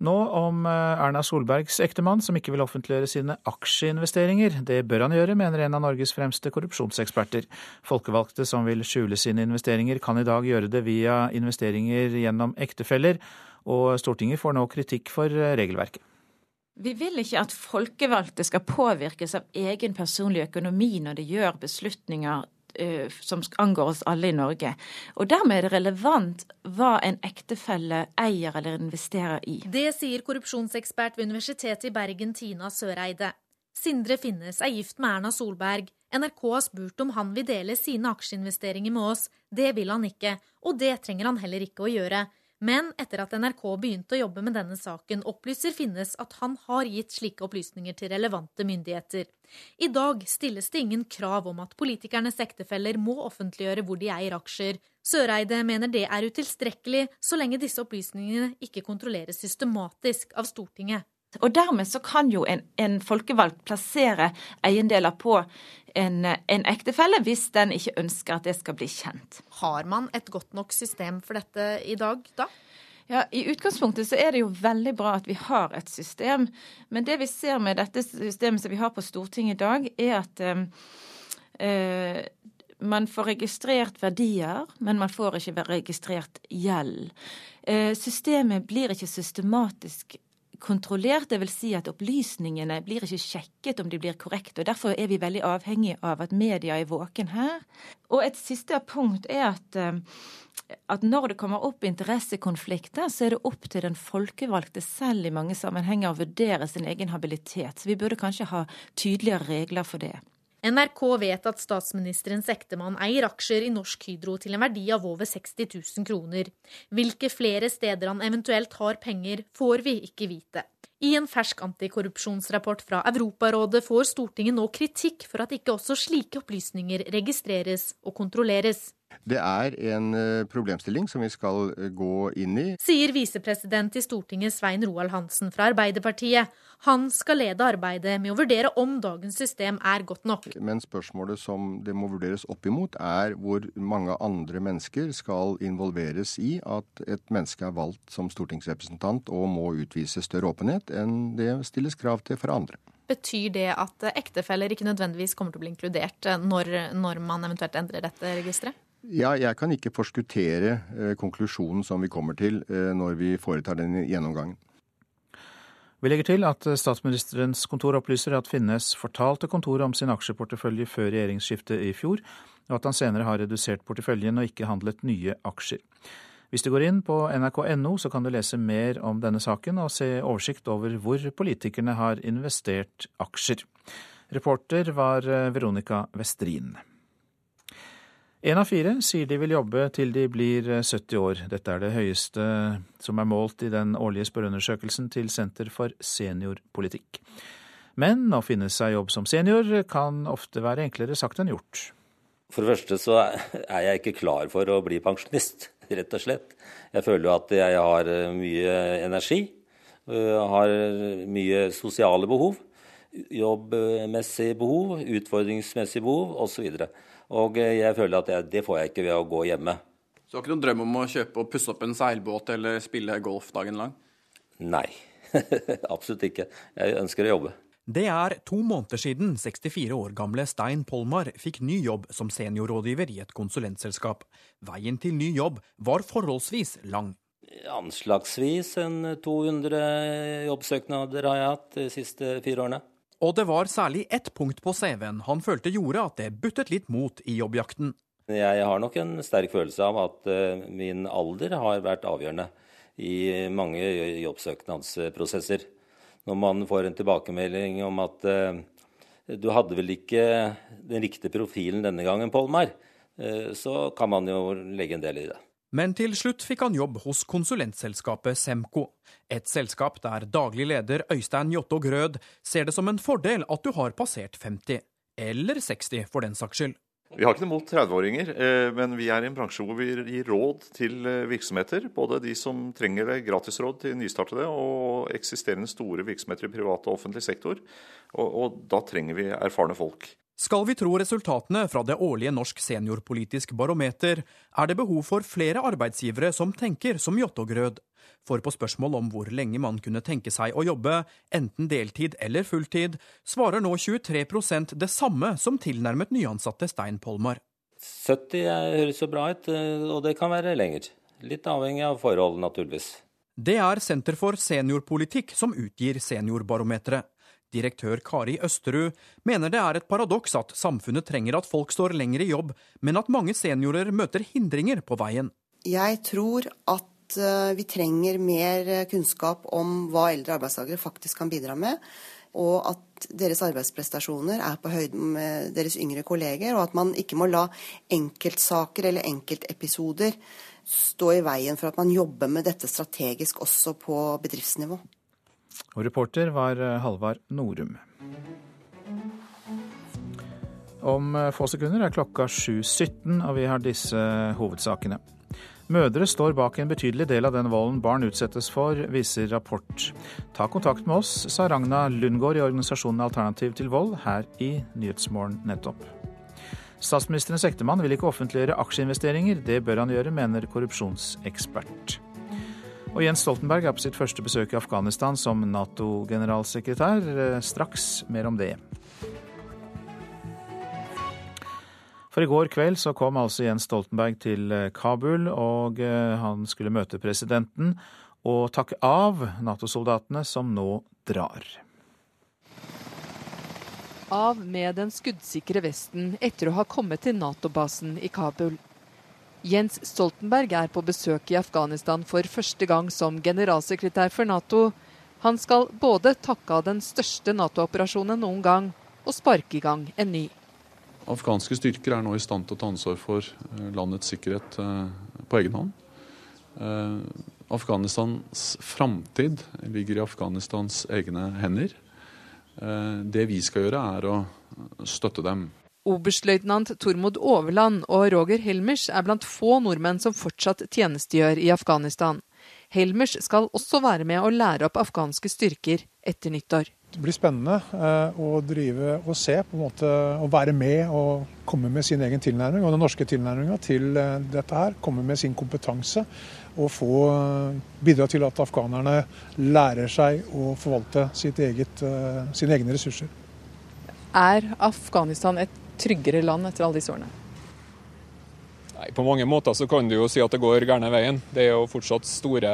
Nå om eh, Erna Solbergs ektemann, som ikke vil offentliggjøre sine aksjeinvesteringer. Det bør han gjøre, mener en av Norges fremste korrupsjonseksperter. Folkevalgte som vil skjule sine investeringer, kan i dag gjøre det via investeringer gjennom ektefeller og Stortinget får nå kritikk for eh, regelverket. Vi vil ikke at folkevalgte skal påvirkes av egen personlig økonomi når de gjør beslutninger uh, som angår oss alle i Norge. Og dermed er det relevant hva en ektefelle eier eller investerer i. Det sier korrupsjonsekspert ved Universitetet i Bergen, Tina Søreide. Sindre Finnes er gift med Erna Solberg. NRK har spurt om han vil dele sine aksjeinvesteringer med oss. Det vil han ikke, og det trenger han heller ikke å gjøre. Men etter at NRK begynte å jobbe med denne saken, opplyser Finnes at han har gitt slike opplysninger til relevante myndigheter. I dag stilles det ingen krav om at politikernes ektefeller må offentliggjøre hvor de eier aksjer. Søreide mener det er utilstrekkelig så lenge disse opplysningene ikke kontrolleres systematisk av Stortinget. Og dermed så kan jo en, en folkevalgt plassere eiendeler på en, en, ektefelle hvis den ikke ønsker at det skal bli kjent. Har man et godt nok system for dette i dag, da? Ja, I utgangspunktet så er det jo veldig bra at vi har et system. Men det vi ser med dette systemet som vi har på Stortinget i dag, er at eh, man får registrert verdier, men man får ikke registrert gjeld. Eh, systemet blir ikke systematisk kontrollert. det vil Si at opplysningene blir ikke sjekket om de blir korrekte. og Derfor er vi veldig avhengig av at media er våken her. Og et siste punkt er at, eh, at når det kommer opp interessekonflikter, så er det opp til den folkevalgte selv i mange sammenhenger å vurdere sin egen habilitet. Så vi burde kanskje ha tydeligere regler for det. NRK vet at statsministerens ektemann eier aksjer i Norsk Hydro til en verdi av over 60 000 kroner. Hvilke flere steder han eventuelt har penger, får vi ikke vite. I en fersk antikorrupsjonsrapport fra Europarådet får Stortinget nå kritikk for at ikke også slike opplysninger registreres og kontrolleres. Det er en eh, problemstilling som vi skal eh, gå inn i. Sier visepresident i Stortinget Svein Roald Hansen fra Arbeiderpartiet. Han skal lede arbeidet med å vurdere om dagens system er godt nok. Men spørsmålet som det må vurderes opp imot, er hvor mange andre mennesker skal involveres i at et menneske er valgt som stortingsrepresentant og må utvise større åpenhet enn det stilles krav til for andre. Betyr det at ektefeller ikke nødvendigvis kommer til å bli inkludert når, når man eventuelt endrer dette registeret? Ja, jeg kan ikke forskuttere eh, konklusjonen som vi kommer til eh, når vi foretar den gjennomgangen. Vi legger til at statsministerens kontor opplyser at Finnes fortalte kontoret om sin aksjeportefølje før regjeringsskiftet i fjor, og at han senere har redusert porteføljen og ikke handlet nye aksjer. Hvis du går inn på nrk.no, så kan du lese mer om denne saken og se oversikt over hvor politikerne har investert aksjer. Reporter var eh, Veronica Westrin. Én av fire sier de vil jobbe til de blir 70 eh, år. Dette er det høyeste som er målt i den årlige spørreundersøkelsen til Senter for seniorpolitikk. Men å finne seg jobb som senior kan ofte være enklere sagt enn gjort. For det første så er jeg ikke klar for å bli pensjonist, rett og slett. Jeg føler jo at jeg har eh, mye energi, eh, har mye sosiale behov. jobbmessige behov, utfordringsmessige behov osv. Og, så og jeg føler at jeg, det får jeg ikke ved å gå hjemme. Så du har ikke noen drøm om å kjøpe og pusse opp en seilbåt eller spille golf dagen lang? Nei, absolutt ikke. Jeg ønsker å jobbe. Det er to måneder siden 64 år gamle Stein Polmar fikk ny jobb som seniorrådgiver i et konsulentselskap. Veien til ny jobb var forholdsvis lang. Anslagsvis en 200 jobbsøknader har jeg hatt de siste fire årene. Og det var særlig ett punkt på CV-en han følte gjorde at det buttet litt mot i jobbjakten. Jeg har nok en sterk følelse av at eh, min alder har vært avgjørende i mange jobbsøknadsprosesser når man får en tilbakemelding om at uh, du hadde vel ikke den riktige profilen denne gangen, Polmar, uh, så kan man jo legge en del i det. Men til slutt fikk han jobb hos konsulentselskapet Semco, et selskap der daglig leder Øystein Jåttå Grød ser det som en fordel at du har passert 50, eller 60 for den saks skyld. Vi har ikke noe mot 30-åringer, eh, men vi er i en bransje hvor vi gir råd til eh, virksomheter. Både de som trenger det, gratisråd til nystartede, og eksisterende store virksomheter i privat og offentlig sektor. Og, og da trenger vi erfarne folk. Skal vi tro resultatene fra det årlige Norsk seniorpolitisk barometer, er det behov for flere arbeidsgivere som tenker som Jåttågrød. For på spørsmål om hvor lenge man kunne tenke seg å jobbe, enten deltid eller fulltid, svarer nå 23% det samme som tilnærmet nyansatte Stein Polmar. 70 høres jo bra ut, eh, og det kan være lenger. Litt avhengig av forhold, naturligvis. Det er Senter for seniorpolitikk som utgir Seniorbarometeret. Direktør Kari Østerud mener det er et paradoks at samfunnet trenger at folk står lenger i jobb, men at mange seniorer møter hindringer på veien. Jeg tror at Eh, vi trenger mer kunnskap om hva eldre arbeidstakere faktisk kan bidra med. Og at deres arbeidsprestasjoner er på høyde med deres yngre kolleger. Og at man ikke må la enkeltsaker eller enkeltepisoder stå i veien for at man jobber med dette strategisk også på bedriftsnivå. Og reporter var eh, Halvard Norum. Om få sekunder er klokka 7.17, og vi har disse hovedsakene. Mødre står bak en betydelig del av den volden barn utsettes for, viser rapport. Ta kontakt med oss, sa Ragna Lundgaard i organisasjonen Alternativ til vold her i Nyhetsmorgen nettopp. Statsministerens ektemann vil ikke offentliggjøre aksjeinvesteringer. Det bør han gjøre, mener korrupsjonsekspert. Og Jens Stoltenberg er på sitt første besøk i Afghanistan som Nato-generalsekretær. Straks mer om det. For i går kveld så kom altså Jens Stoltenberg til eh, Kabul, og eh, han skulle møte presidenten og takke av Nato-soldatene som nå drar. Av med den skuddsikre vesten etter å ha kommet til Nato-basen i Kabul. Jens Stoltenberg er på besøk i Afghanistan for første gang som generalsekretær for Nato. Han skal både takke av den største Nato-operasjonen noen gang, og sparke i gang en ny. Afghanske styrker er nå i stand til å ta ansvar for eh, landets sikkerhet eh, på egen hånd. Eh, Afghanistans framtid ligger i Afghanistans egne hender. Det vi skal gjøre, er å støtte dem. Oberstløytnant Tormod Overland og Roger Helmers er blant få nordmenn som fortsatt tjenestegjør i Afghanistan. Helmers skal også være med å lære opp afghanske styrker etter nyttår. Det blir spennende eh, å drive og se, på en måte, å være med og komme med sin egen tilnærming. Og den norske tilnærminga til eh, dette her, komme med sin kompetanse og få eh, bidra til at afghanerne lærer seg å forvalte eget, sine egne ressurser. Er Afghanistan et tryggere land etter alle disse årene? Nei, På mange måter så kan du jo si at det går gærne veien. Det er jo fortsatt store,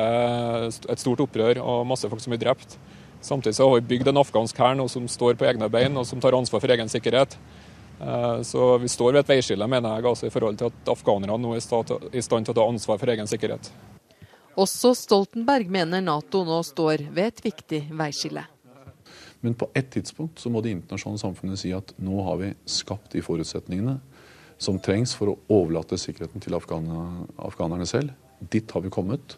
et stort opprør og masse folk som blir drept. Samtidig så har vi bygd en afghansk hær som står på egne bein og som tar ansvar for egen sikkerhet. Eh, så vi står ved et veiskille, mener jeg, altså i forhold til at afghanerne nå er i stand til å ta ansvar for egen sikkerhet. Også Stoltenberg mener Nato nå står ved et viktig veiskille. Men på et tidspunkt så må det internasjonale samfunnet si at nå har vi skapt de forutsetningene som trengs for å overlate sikkerheten til afghanerne selv. Dit har vi kommet.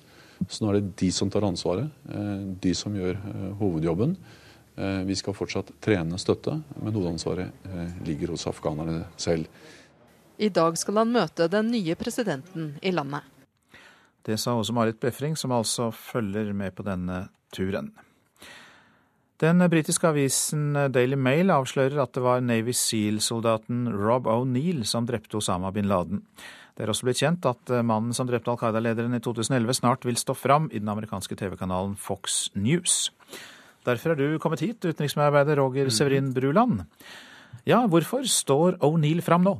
Så nå er det de som tar ansvaret, eh, de som gjør eh, hovedjobben. Eh, vi skal fortsatt trene støtte, men hovedansvaret ligger hos afghanerne selv. I dag skal han møte den nye presidenten i landet. Det sa også Marit Befring, som altså følger med på denne turen. Den britiske avisen Daily Mail avslører at det var Navy Seal-soldaten Rob O'Neill som drepte Osama bin Laden. Det er også blitt kjent at mannen som drepte Al Qaida-lederen i 2011, snart vil stå fram i den amerikanske TV-kanalen Fox News. Derfor er du kommet hit, utenriksmedarbeider Roger. Severin Bruland. Ja, hvorfor står O'Neill fram nå?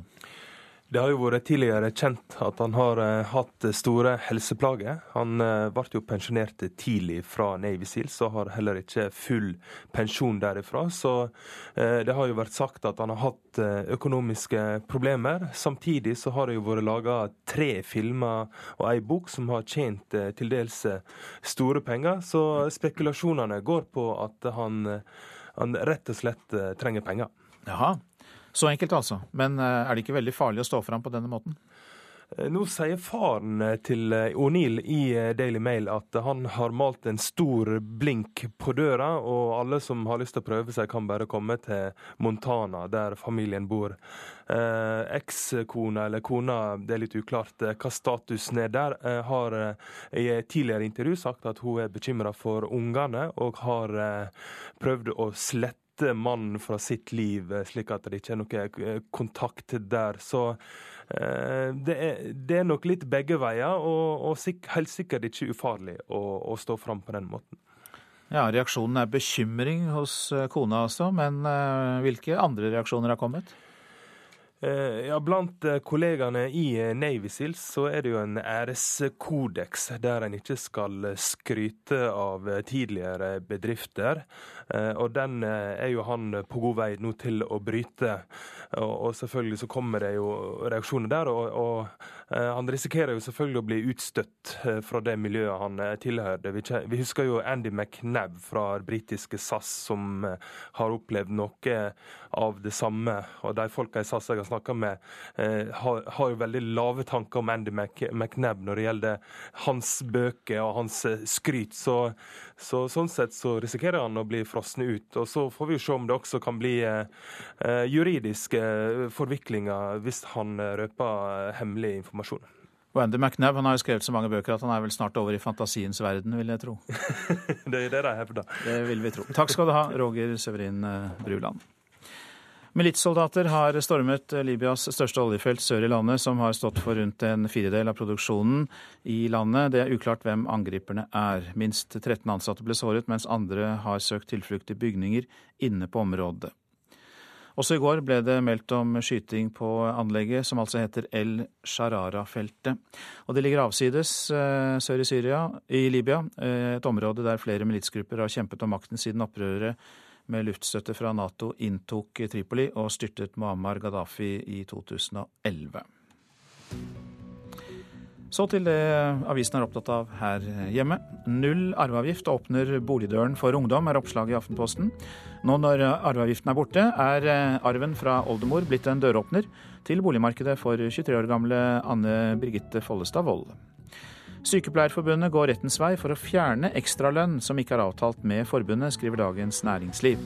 Det har jo vært tidligere kjent at han har uh, hatt store helseplager. Han uh, ble jo pensjonert tidlig fra Navy Seals og har heller ikke full pensjon derifra. Så uh, det har jo vært sagt at han har hatt økonomiske problemer. Samtidig så har det jo vært laga tre filmer og ei bok som har tjent til dels store penger. Så spekulasjonene går på at han, han rett og slett trenger penger. Jaha. Så enkelt altså. Men eh, er det ikke veldig farlig å stå fram på denne måten? Eh, nå sier faren eh, til O'Neill i Daily Mail at han har malt en stor blink på døra, og alle som har lyst til å prøve seg, kan bare komme til Montana, der familien bor. Eh, Ekskona, eller kona, det er litt uklart hva statusen er der, har i et tidligere intervju sagt at hun er bekymra for ungene, og har prøvd å slette hente mannen fra sitt liv, eh, slik at det ikke er noe eh, kontakt der. Så eh, det, er, det, er, nok litt begge veier, og, og helt sikkert ikke ufarlig å, å stå fram på den måten. Ja, Reaksjonen er bekymring hos kona også, men hvilke andre reaksjoner har kommet? Eh, ja, Blant eh, kollegaene i eh, Navy Seals så er det jo en æreskodeks der en ikke skal skryte av tidligere bedrifter. Og den er jo han på god vei nå til å bryte. Og selvfølgelig så kommer det jo reaksjoner der. og, og han risikerer jo selvfølgelig å bli utstøtt fra det miljøet han tilhørte. Vi husker jo Andy McNab fra britiske SAS som har opplevd noe av det samme. Og de folka i SAS jeg har snakka med, eh, har, har, jo veldig lave tanker om Andy McNab når det gjelder hans bøker og hans eh, skryt. Så, så, sånn sett så risikerer han å bli frosne ut. Og så får vi jo se om det også kan bli eh, eh juridiske forviklinger hvis han røper hemmelig informasjon. Og Andy McNab han har jo skrevet så mange bøker at han er vel snart over i fantasiens verden, vil jeg tro. det er det de hevder. Det vil vi tro. Takk skal du ha, Roger Severin Bruland. Militssoldater har stormet Libyas største oljefelt sør i landet, som har stått for rundt en firedel av produksjonen i landet. Det er uklart hvem angriperne er. Minst 13 ansatte ble såret, mens andre har søkt tilflukt i bygninger inne på området. Også i går ble det meldt om skyting på anlegget, som altså heter El Sharara-feltet. Og det ligger avsides eh, sør i, Syria, i Libya, eh, et område der flere militsgrupper har kjempet om makten siden opprøret med luftstøtte fra Nato inntok Tripoli og styrtet Muammar Gaddafi i 2011. Så til det avisen er opptatt av her hjemme. Null arveavgift åpner boligdøren for ungdom, er oppslaget i Aftenposten. Nå når arveavgiften er borte, er arven fra oldemor blitt en døråpner til boligmarkedet for 23 år gamle Anne Birgitte Follestad Wold. Sykepleierforbundet går rettens vei for å fjerne ekstralønn som ikke er avtalt med forbundet, skriver Dagens Næringsliv.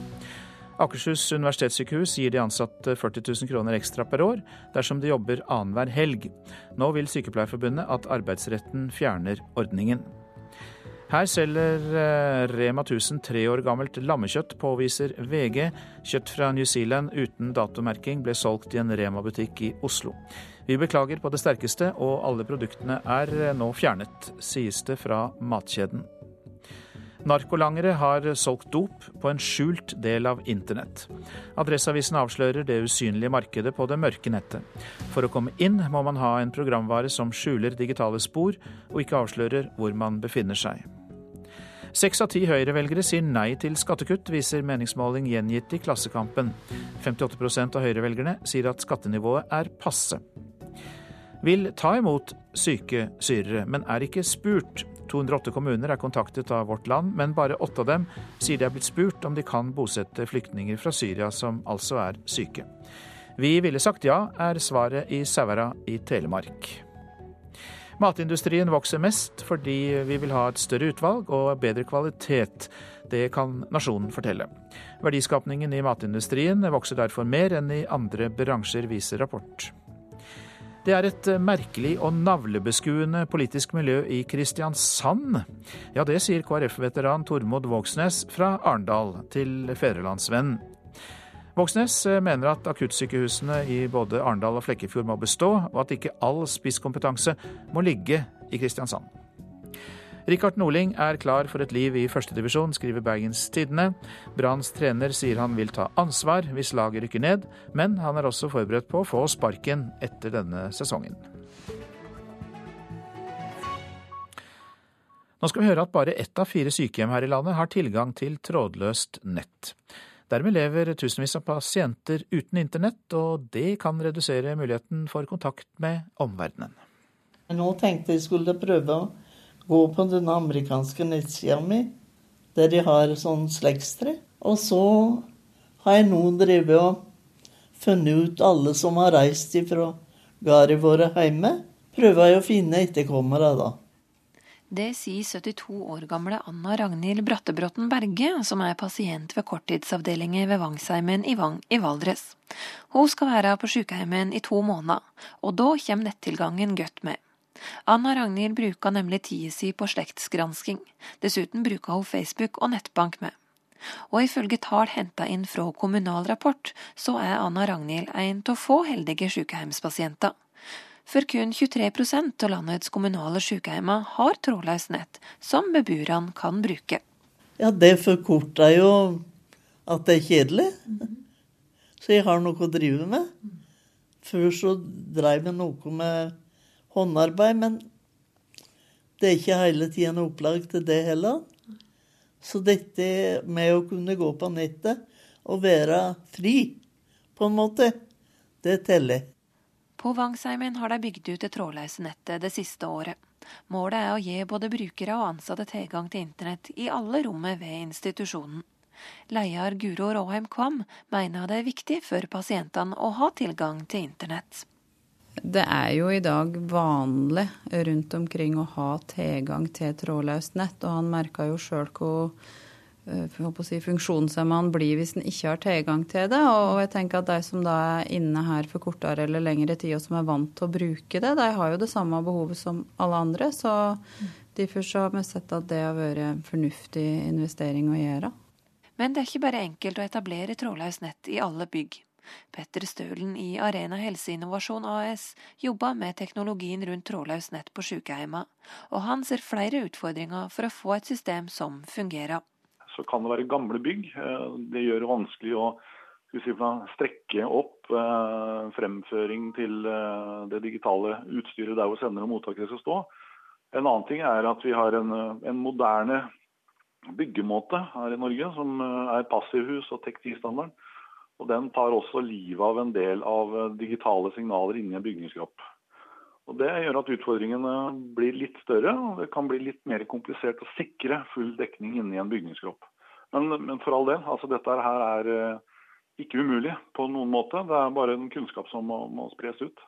Akershus universitetssykehus gir de ansatte 40 000 kroner ekstra per år dersom de jobber annenhver helg. Nå vil Sykepleierforbundet at arbeidsretten fjerner ordningen. Her selger eh, Rema 1000 tre år gammelt lammekjøtt, påviser VG. Kjøtt fra New Zealand uten datomerking ble solgt i en Rema-butikk i Oslo. Vi beklager på det sterkeste, og alle produktene er nå fjernet, sies det fra matkjeden. Narkolangere har solgt dop på en skjult del av internett. Adresseavisen avslører det usynlige markedet på det mørke nettet. For å komme inn må man ha en programvare som skjuler digitale spor, og ikke avslører hvor man befinner seg. Seks av ti Høyre-velgere sier nei til skattekutt, viser meningsmåling gjengitt i Klassekampen. 58 av Høyre-velgerne sier at skattenivået er passe vil ta imot syke syrere, men er ikke spurt. 208 kommuner er kontaktet av Vårt Land, men bare åtte av dem sier de er blitt spurt om de kan bosette flyktninger fra Syria som altså er syke. Vi ville sagt ja, er svaret i Sævara i Telemark. Matindustrien vokser mest fordi vi vil ha et større utvalg og bedre kvalitet. Det kan nasjonen fortelle. Verdiskapningen i matindustrien vokser derfor mer enn i andre bransjer, viser rapport. Det er et merkelig og navlebeskuende politisk miljø i Kristiansand. Ja, det sier KrF-veteran Tormod Vågsnes fra Arendal til Fedrelandsvennen. Vågsnes mener at akuttsykehusene i både Arendal og Flekkefjord må bestå, og at ikke all spisskompetanse må ligge i Kristiansand. Rikard Norling er klar for et liv i førstedivisjon, skriver Bergens Tidende. Branns trener sier han vil ta ansvar hvis laget rykker ned, men han er også forberedt på å få sparken etter denne sesongen. Nå skal vi høre at bare ett av fire sykehjem her i landet har tilgang til trådløst nett. Dermed lever tusenvis av pasienter uten internett, og det kan redusere muligheten for kontakt med omverdenen. Nå tenkte jeg skulle prøve å gå på den amerikanske nettsida mi, der de har sånn slektstre. Og så har jeg nå drevet og funnet ut alle som har reist ifra gårdene våre hjemme. Prøver jeg å finne etterkommere, da. Det sier 72 år gamle Anna Ragnhild Brattebråten Berge, som er pasient ved korttidsavdelingen ved Vangsheimen i Vang i Valdres. Hun skal være på sykehjemmet i to måneder, og da kommer nettilgangen godt med. Anna Ragnhild bruker nemlig tida si på slektsgransking. Dessuten bruker hun Facebook og nettbank med. Og ifølge tall henta inn fra Kommunal Rapport, så er Anna Ragnhild en av få heldige sykehjemspasienter. For kun 23% av landets kommunale sykehjem har trådløst nett, som beboerne kan bruke. Ja, det forkorter jo at det er kjedelig. Så jeg har noe å drive med. Før så dreiv jeg noe med håndarbeid, men det er ikke hele tida noe opplag til det heller. Så dette med å kunne gå på nettet og være fri, på en måte, det teller. På Vangsheimen har de bygd ut det trådløse nettet det siste året. Målet er å gi både brukere og ansatte tilgang til internett i alle rommet ved institusjonen. Leder Guro Råheim Kvam mener det er viktig for pasientene å ha tilgang til internett. Det er jo i dag vanlig rundt omkring å ha tilgang til trådløst nett, og han merka jo sjøl hvor eh, si, funksjonshemma han blir hvis han ikke har tilgang til det. Og jeg tenker at de som da er inne her for kortere eller lengre tid, og som er vant til å bruke det, de har jo det samme behovet som alle andre. Så derfor så har vi sett at det har vært en fornuftig investering å gjøre. Men det er ikke bare enkelt å etablere trådløst nett i alle bygg. Petter Stølen i Arena helseinnovasjon AS jobber med teknologien rundt trådløst nett på sykehjemmene, og han ser flere utfordringer for å få et system som fungerer. Så kan det være gamle bygg. Eh, det gjør det vanskelig å si, strekke opp eh, fremføring til eh, det digitale utstyret der hvor sender og mottaker skal stå. En annen ting er at vi har en, en moderne byggemåte her i Norge som er passivhus og TEK10-standarden og Den tar også livet av en del av eh, digitale signaler inni en bygningskropp. Og Det gjør at utfordringene blir litt større, og det kan bli litt mer komplisert å sikre full dekning inni en bygningskropp. Men, men for all del, altså dette her er eh, ikke umulig på noen måte. Det er bare en kunnskap som må, må spres ut.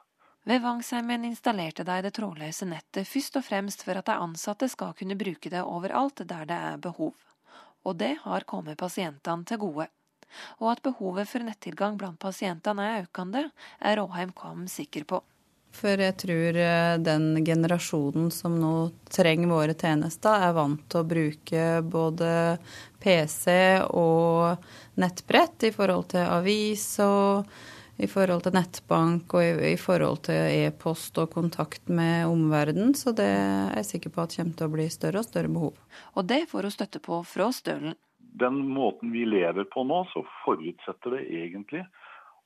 Ved Vangsheimen installerte de det trådløse nettet først og fremst for at de ansatte skal kunne bruke det overalt der det er behov. Og det har kommet pasientene til gode. Og at behovet for nettilgang blant pasientene er økende, er Råheim Kvam sikker på. For jeg tror eh, den generasjonen som nå trenger våre tjenester, er vant til å bruke både PC og nettbrett i forhold til avis og i forhold til nettbank og i, i forhold til e-post og kontakt med omverdenen. Så det er jeg sikker på at kommer til å bli større og større behov. Og det får hun støtte på fra Stølen den måten vi lever på nå, så forutsetter det egentlig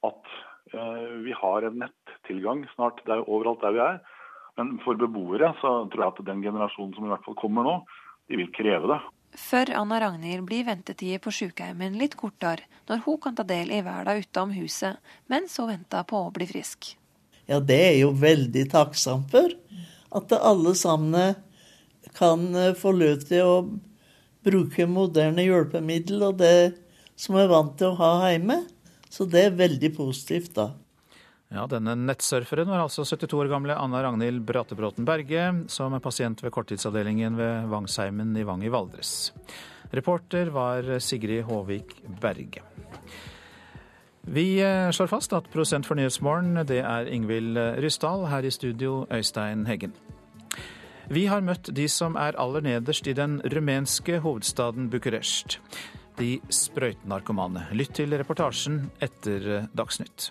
at eh, vi har en nettilgang snart der, overalt der vi er. Men for beboere så tror jeg at den generasjonen som i hvert fall kommer nå, de vil kreve det. For Anna Ragnhild blir ventetida på sykehjemmet litt kortere når hun kan ta del i verden utenom huset, mens hun venter på å bli frisk. Ja, det er jo veldig takksomt for. At alle sammen kan eh, få lov til å bruke moderne hjelpemiddel og det som er vant til å ha hjemme. Så det er veldig positivt, da. Ja, Denne nettsurferen var altså 72 år gamle Anna Ragnhild Bratebråten Berge, som er pasient ved korttidsavdelingen ved Vangsheimen i Vang i Valdres. Reporter var Sigrid Håvik Berge. Vi eh, slår fast at prosent for Nyhetsmorgen, det er Ingvild Ryssdal. Her i studio, Øystein Heggen. Vi har møtt de som er aller nederst i den rumenske hovedstaden Bucuresti. De sprøytenarkomane. Lytt til reportasjen etter Dagsnytt.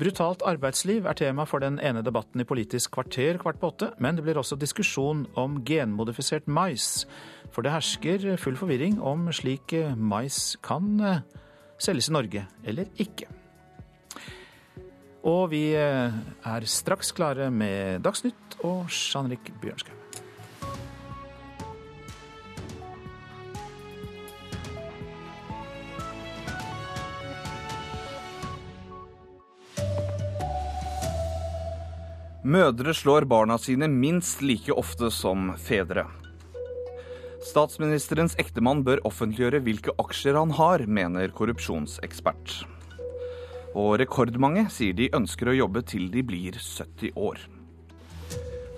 Brutalt arbeidsliv er tema for den ene debatten i Politisk kvarter kvart på åtte, men det blir også diskusjon om genmodifisert mais. For det hersker full forvirring om slik mais kan eh, selges i Norge eller ikke. Og vi eh, er straks klare med Dagsnytt og Jean-Rik Bjørnskaug. Mødre slår barna sine minst like ofte som fedre. Statsministerens ektemann bør offentliggjøre hvilke aksjer han har, mener korrupsjonsekspert. Og rekordmange sier de ønsker å jobbe til de blir 70 år.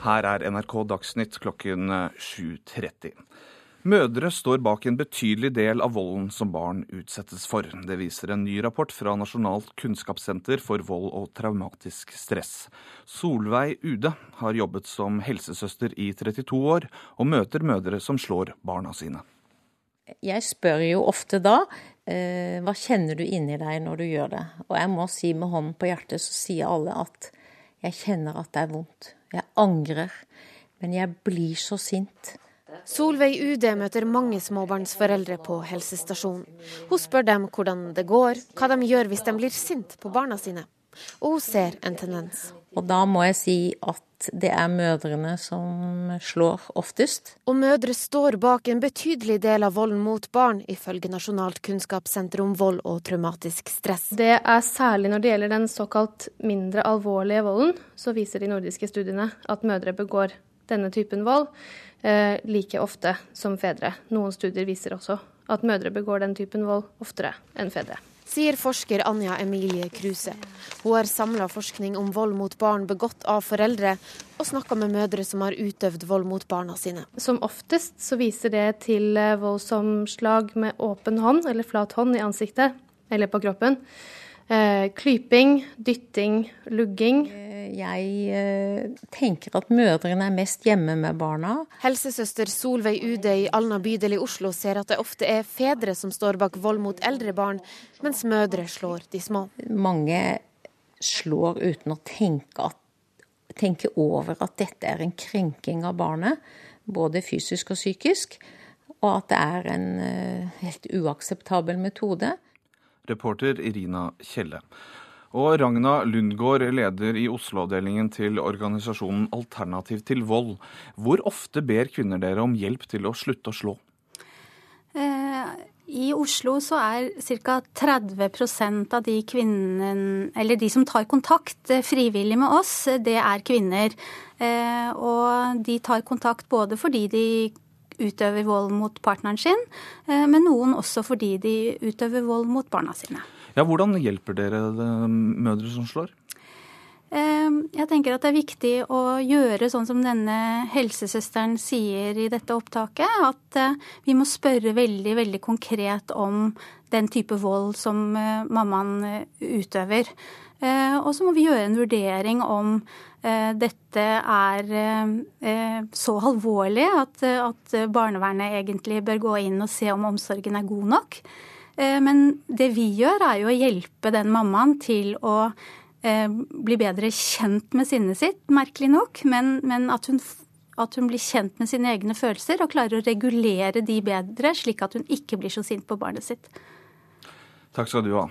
Her er NRK Dagsnytt klokken 7.30. Mødre står bak en betydelig del av volden som barn utsettes for. Det viser en ny rapport fra Nasjonalt kunnskapssenter for vold og traumatisk stress. Solveig Ude har jobbet som helsesøster i 32 år, og møter mødre som slår barna sine. Jeg spør jo ofte da eh, hva kjenner du inni deg når du gjør det. Og jeg må si med hånden på hjertet så sier alle at jeg kjenner at det er vondt. Jeg angrer. Men jeg blir så sint. Solveig UD møter mange småbarnsforeldre på helsestasjonen. Hun spør dem hvordan det går, hva de gjør hvis de blir sint på barna sine. Og hun ser en tendens. Og da må jeg si at det er mødrene som slår oftest. Og mødre står bak en betydelig del av volden mot barn, ifølge Nasjonalt kunnskapssenter om vold og traumatisk stress. Det er særlig når det gjelder den såkalt mindre alvorlige volden, så viser de nordiske studiene at mødre begår denne typen vold eh, like ofte som fedre. Noen studier viser også at mødre begår den typen vold oftere enn fedre. Sier forsker Anja Emilie Kruse. Hun har samla forskning om vold mot barn begått av foreldre, og snakka med mødre som har utøvd vold mot barna sine. Som oftest så viser det til eh, slag med åpen hånd eller flat hånd i ansiktet eller på kroppen. Eh, klyping, dytting, lugging. Jeg eh, tenker at mødrene er mest hjemme med barna. Helsesøster Solveig Ude i Alna bydel i Oslo ser at det ofte er fedre som står bak vold mot eldre barn, mens mødre slår de små. Mange slår uten å tenke, at, tenke over at dette er en krenking av barnet, både fysisk og psykisk, og at det er en eh, helt uakseptabel metode. Reporter Irina Kjelle. Og Ragna Lundgaard, leder i Oslo-avdelingen til organisasjonen Alternativ til vold. Hvor ofte ber kvinner dere om hjelp til å slutte å slå? Eh, I Oslo så er ca. 30% av de kvinnene, eller de som tar kontakt eh, frivillig med oss, det er kvinner. Eh, og de tar kontakt både fordi de utøver vold mot partneren sin, men noen også fordi de utøver vold mot barna sine. Ja, Hvordan hjelper dere mødre som slår? Ehm, jeg tenker at det er viktig å gjøre sånn som denne helsesøsteren sier i dette opptaket. At eh, vi må spørre veldig, veldig konkret om den type vold som eh, mammaen eh, utøver. Og så må vi gjøre en vurdering om dette er så alvorlig at, barnevernet egentlig bør gå inn og se om omsorgen er god nok. Eh, men det vi gjør, er jo å hjelpe den mammaen til å eh, bli bedre kjent med sinnet sitt, merkelig nok. Men, men at, hun, at, hun, blir kjent med sine egne følelser og klarer å regulere de bedre, slik at hun ikke blir så sint på barnet sitt. Takk skal du ha.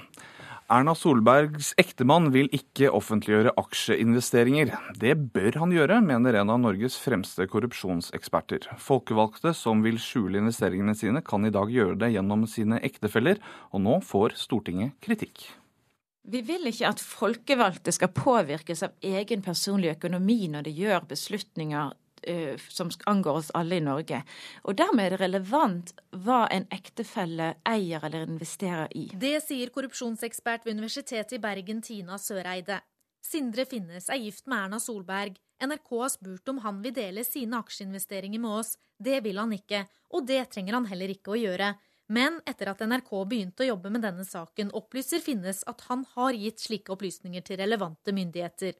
Erna Solbergs ektemann vil ikke offentliggjøre aksjeinvesteringer. Det bør han gjøre, mener en av Norges fremste korrupsjonseksperter. Folkevalgte som vil skjule investeringene sine, kan i dag gjøre det gjennom sine ektefeller, og nå får Stortinget kritikk. Vi vil ikke at folkevalgte skal påvirkes av egen personlig økonomi når de gjør beslutninger som angår oss alle i Norge. Og dermed er det relevant hva en ektefelle eier eller investerer i. Det sier korrupsjonsekspert ved Universitetet i Bergen, Tina Søreide. Sindre Finnes er gift med Erna Solberg. NRK har spurt om han vil dele sine aksjeinvesteringer med oss. Det vil han ikke, og det trenger han heller ikke å gjøre. Men etter at NRK begynte å jobbe med denne saken, opplyser Finnes at han har gitt slike opplysninger til relevante myndigheter.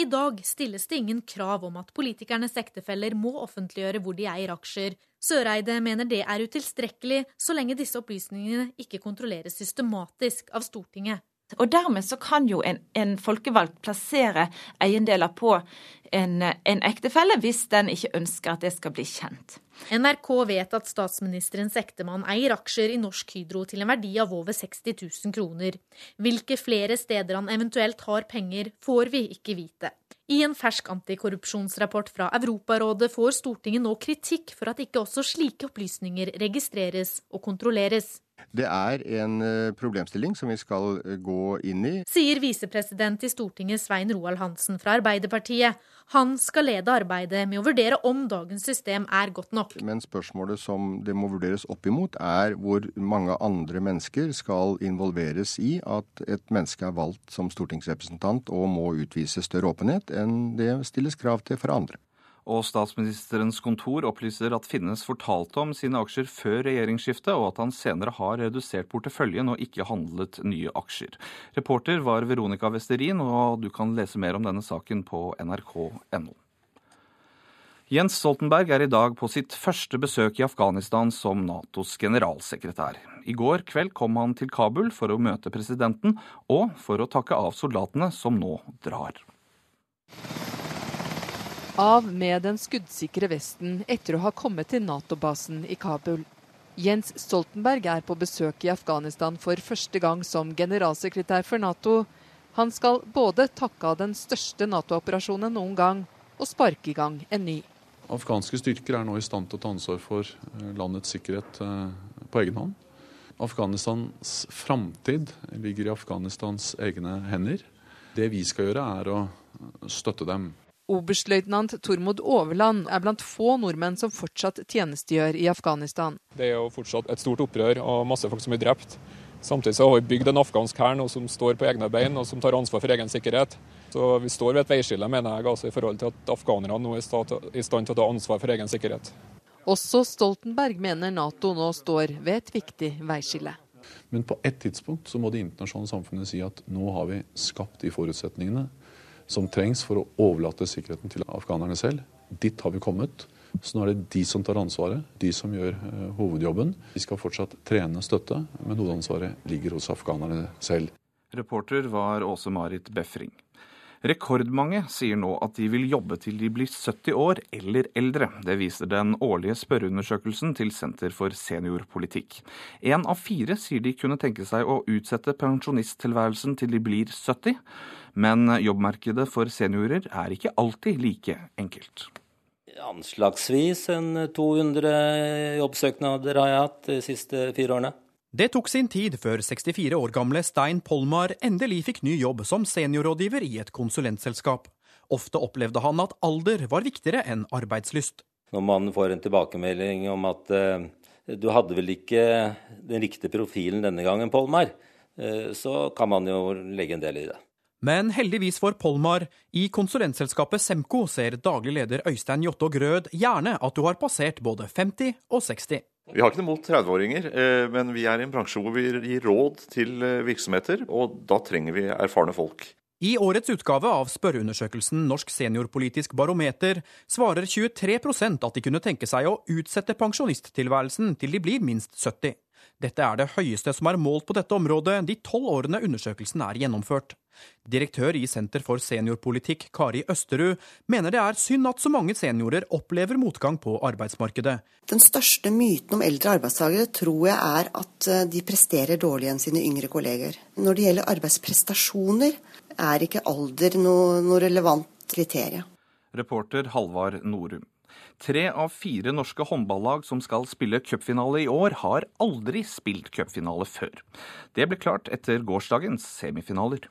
I dag stilles det ingen krav om at politikernes ektefeller må offentliggjøre hvor de eier aksjer. Søreide mener det er utilstrekkelig så lenge disse opplysningene ikke kontrolleres systematisk av Stortinget. Og dermed så kan jo en, en folkevalgt plassere eiendeler på en, en ektefelle hvis den ikke ønsker at det skal bli kjent. NRK vet at statsministerens ektemann eier aksjer i Norsk Hydro til en verdi av over 60 000 kroner. Hvilke flere steder han eventuelt har penger, får vi ikke vite. I en fersk antikorrupsjonsrapport fra Europarådet får Stortinget nå kritikk for at ikke også slike opplysninger registreres og kontrolleres. Det er en eh, problemstilling som vi skal eh, gå inn i. Sier visepresident i Stortinget Svein Roald Hansen fra Arbeiderpartiet. Han skal lede arbeidet med å vurdere om dagens system er godt nok. Men spørsmålet som det må vurderes opp imot, er hvor mange andre mennesker skal involveres i at et menneske er valgt som stortingsrepresentant og må utvise større åpenhet enn det stilles krav til for andre. Og statsministerens kontor opplyser at Finnes fortalte om sine aksjer før regjeringsskiftet, og at han senere har redusert porteføljen og ikke handlet nye aksjer. Reporter var Veronica Westerin, og du kan lese mer om denne saken på nrk.no. Jens Stoltenberg er i dag på sitt første besøk i Afghanistan som Natos generalsekretær. I går kveld kom han til Kabul for å møte presidenten, og for å takke av soldatene som nå drar. Av med den skuddsikre vesten etter å ha kommet til Nato-basen i Kabul. Jens Stoltenberg er på besøk i Afghanistan for første gang som generalsekretær for Nato. Han skal både takke av den største Nato-operasjonen noen gang, og sparke i gang en ny. Afghanske styrker er nå i stand til å ta ansvar for eh, landets sikkerhet eh, på egen hånd. Afghanistans framtid ligger i Afghanistans egne hender. Det vi skal gjøre, er å støtte dem. Oberstløytnant Tormod Overland er blant få nordmenn som fortsatt tjenestegjør i Afghanistan. Det er jo fortsatt et stort opprør og masse folk som er drept. Samtidig så har vi bygd en afghansk hær som står på egne bein og som tar ansvar for egen sikkerhet. Så vi står ved et veiskille, mener jeg, altså i forhold til at afghanerne nå er i stand til å ta ansvar for egen sikkerhet. Også Stoltenberg mener Nato nå står ved et viktig veiskille. Men på et tidspunkt så må det internasjonale samfunnet si at nå har vi skapt de forutsetningene som trengs for å overlate sikkerheten til afghanerne selv. Dit har vi kommet. Så nå er det de som tar ansvaret, de som gjør uh, hovedjobben. Vi skal fortsatt trene støtte, men hovedansvaret ligger hos afghanerne selv. Reporter var Åse Marit Befring. Rekordmange sier nå at de vil jobbe til de blir 70 år eller eldre. Det viser den årlige spørreundersøkelsen til Senter for seniorpolitikk. Én av fire sier de kunne tenke seg å utsette pensjonisttilværelsen til de blir 70. Men jobbmarkedet for seniorer er ikke alltid like enkelt. Anslagsvis en 200 jobbsøknader har jeg hatt de siste fire årene. Det tok sin tid før 64 år gamle Stein Polmar endelig fikk ny jobb som seniorrådgiver i et konsulentselskap. Ofte opplevde han at alder var viktigere enn arbeidslyst. Når man får en tilbakemelding om at uh, du hadde vel ikke den riktige profilen denne gangen, Polmar, uh, så kan man jo legge en del i det. Men heldigvis for Polmar, i konsulentselskapet Semco ser daglig leder Øystein Jottå Grød gjerne at du har passert både 50 og 60. Vi har ikke noe mot 30-åringer, eh, men vi er i en bransje hvor vi gir råd til eh, virksomheter, og da trenger vi erfarne folk. I årets utgave av spørreundersøkelsen Norsk seniorpolitisk barometer svarer 23% at de kunne tenke seg å utsette pensjonisttilværelsen til de blir minst 70. Dette er det høyeste som er målt på dette området de tolv årene undersøkelsen er gjennomført. Direktør i Senter for seniorpolitikk, Kari Østerud, mener det er synd at så mange seniorer opplever motgang på arbeidsmarkedet. Den største myten om eldre arbeidstakere tror jeg er at eh, de presterer dårligere enn sine yngre kolleger. Når det gjelder arbeidsprestasjoner, er ikke alder noe, noe relevant kriterium. Reporter Halvard Norum. Tre av fire norske håndballag som skal spille cupfinale i år, har aldri spilt cupfinale før. Det ble klart etter gårsdagens semifinaler.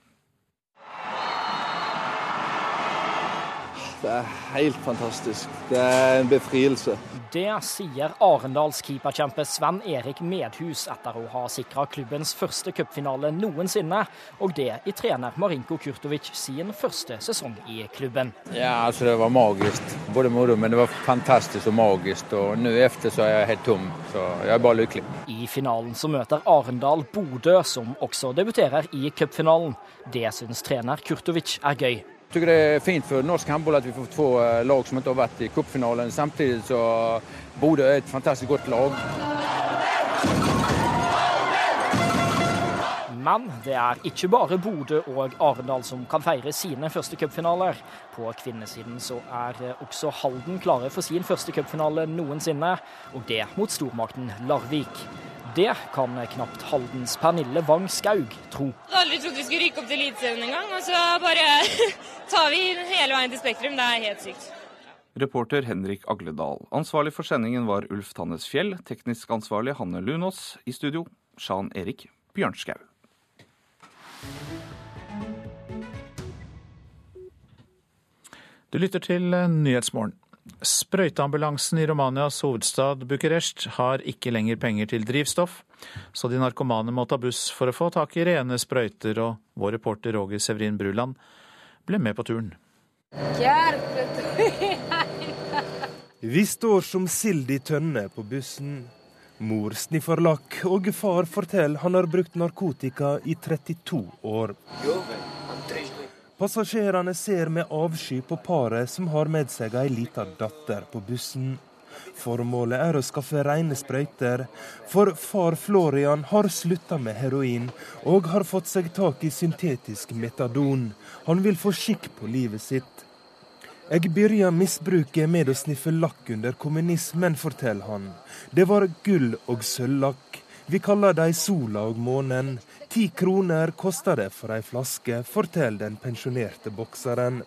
Det er helt fantastisk. Det er en befrielse. Det sier Arendals keeperkjempe Sven Erik Medhus etter å ha sikra klubbens første cupfinale noensinne, og det i trener Marinko Kurtovic sin første sesong i klubben. Ja, altså Det var magisk. Både moro, men det var fantastisk og magisk. Og nå etter så er jeg helt tom, så jeg er bare lykkelig. I finalen så møter Arendal Bodø, som også debuterer i cupfinalen. Det syns trener Kurtovic er gøy. Jeg det er fint for norsk håndball at vi får to eh, lag som ikke har vært i cupfinalen. Samtidig så Bodø er et fantastisk godt lag. Men det er ikke bare Bodø og Arendal som kan feire sine første cupfinaler. På kvinnesiden så er også Halden klare for sin første cupfinale noensinne, og det mot stormakten Larvik. Det kan knapt Haldens Pernille Wang Skaug tro. Jeg hadde aldri trodd vi skulle rykke opp til Eliteserien engang, og så bare tar vi hele veien til Spektrum. Det er helt sykt. Reporter Henrik Agledal. Ansvarlig for sendingen var Ulf Tannes Fjell. Teknisk ansvarlig Hanne Lunås. I studio Sjan Erik Bjørnskau. Du lytter til Nyhetsmorgen. Sprøyteambulansen i Romanias hovedstad Bucuresti har ikke lenger penger til drivstoff, så de narkomane må ta buss for å få tak i rene sprøyter, og vår reporter Roger Severin Bruland ble med på turen. Vi står som sild i tønne på bussen. Mor sniffer lakk, og far forteller han har brukt narkotika i 32 år. Passasjerene ser med avsky på paret som har med seg ei lita datter på bussen. Formålet er å skaffe rene sprøyter, for far Florian har slutta med heroin og har fått seg tak i syntetisk metadon. Han vil få skikk på livet sitt. Jeg begynte misbruket med å sniffe lakk under kommunismen, forteller han. Det var gull- og sølvlakk. Vi kaller de sola og månen. Ti kroner koster det for ei flaske, forteller den pensjonerte bokseren.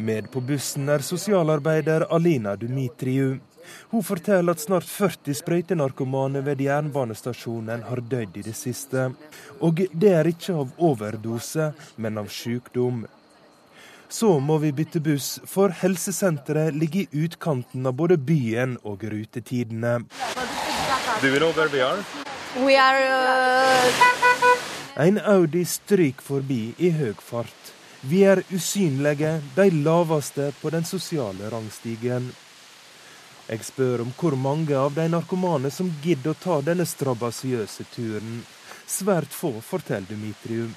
Med på bussen er sosialarbeider Alina Dumitriu. Hun forteller at snart 40 sprøytenarkomane ved jernbanestasjonen har dødd i det siste. Og det er ikke av overdose, men av sykdom. Så må vi bytte buss, for helsesenteret ligger i utkanten av både byen og rutetidene. Do you know where we are? We are, uh... En Audi stryker forbi i høy fart. Vi er usynlige, de laveste på den sosiale rangstigen. Jeg spør om hvor mange av de narkomane som gidder å ta denne strabasiøse turen. Svært få, forteller Dumitrium.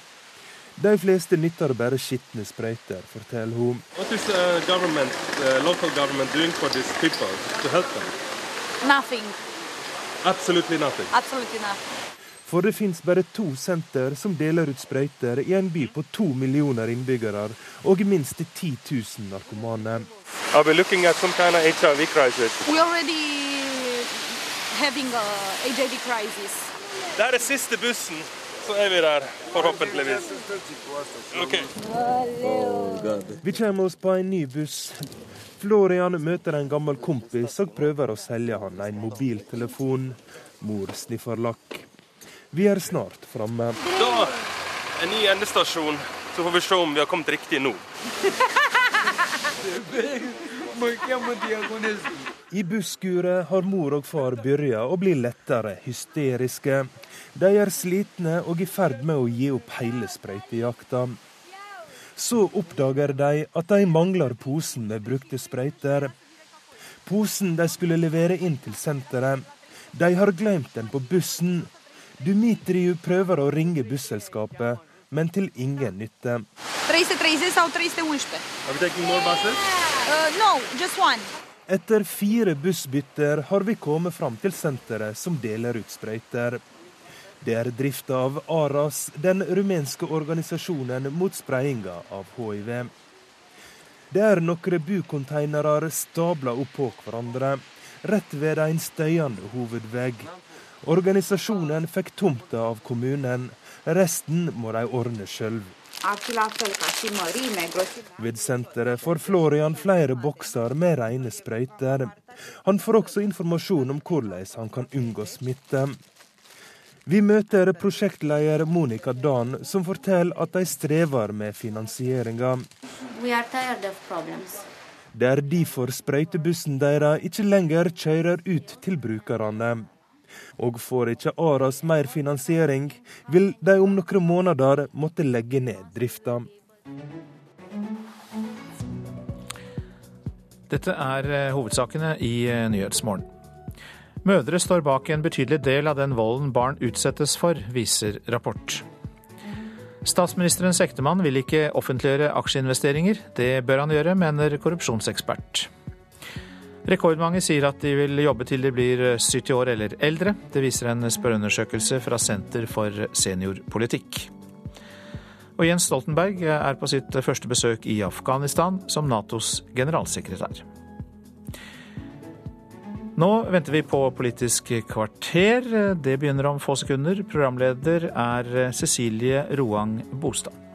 De fleste nytter bare skitne sprøyter, forteller hun. Hva gjør uh, government, uh, local government doing for these people to help them? Nothing. Absolutely nothing. Absolutely nothing. For det fins bare to senter som deler ut sprøyter i en by på to millioner innbyggere og minst 10 000 narkomane. Are we looking at some kind of HIV crisis? We already having a HIV crisis. Det er den siste bussen, så er vi der, forhåpentligvis. Vi kommer oss på en ny buss. Florian møter en gammel kompis og prøver å selge han en mobiltelefon. Mor sniffer lakk. Vi er snart framme. Da en ny endestasjon, så får vi se om vi har kommet riktig nå. I busskuret har mor og far begynt å bli lettere hysteriske. De er slitne og i ferd med å gi opp hele sprøytejakta. Så oppdager de at de mangler posen med brukte sprøyter. Posen de skulle levere inn til senteret. De har glemt den på bussen. Dmitriju prøver å ringe busselskapet, men til ingen nytte. 330 sau 311. Are we taking more buses? Uh, no, just one. Etter fire bussbytter har vi kommet fram til senteret som deler ut sprøyter. Det er drifta av ARAS, den rumenske organisasjonen mot spredninga av hiv. Det er noen bukonteinere stabla oppå hverandre, rett ved en støyende hovedvegg. Organisasjonen fikk tomta av kommunen, resten må de ordne sjøl. Ved senteret får Florian flere bokser med rene sprøyter. Han får også informasjon om hvordan han kan unngå smitte. Vi møter prosjektleder Monica Dan, som forteller at de strever med finansieringa. Det er derfor sprøytebussen deres ikke lenger kjører ut til brukerne. Og får ikke Aras mer finansiering, vil de om noen måneder måtte legge ned drifta. Dette er eh, hovedsakene i eh, Nyhetsmorgen. Mødre står bak en betydelig del av den volden barn utsettes for, viser rapport. Statsministerens ektemann vil ikke offentliggjøre aksjeinvesteringer. Det bør han gjøre, mener korrupsjonsekspert. Rekordmange sier at de vil jobbe til de blir 70 år eller eldre. Det viser en spørreundersøkelse fra Senter for seniorpolitikk. Og Jens Stoltenberg er på sitt første besøk i Afghanistan som Natos generalsekretær. Nå venter vi på Politisk kvarter. Det begynner om få sekunder. Programleder er Cecilie Roang Bostad.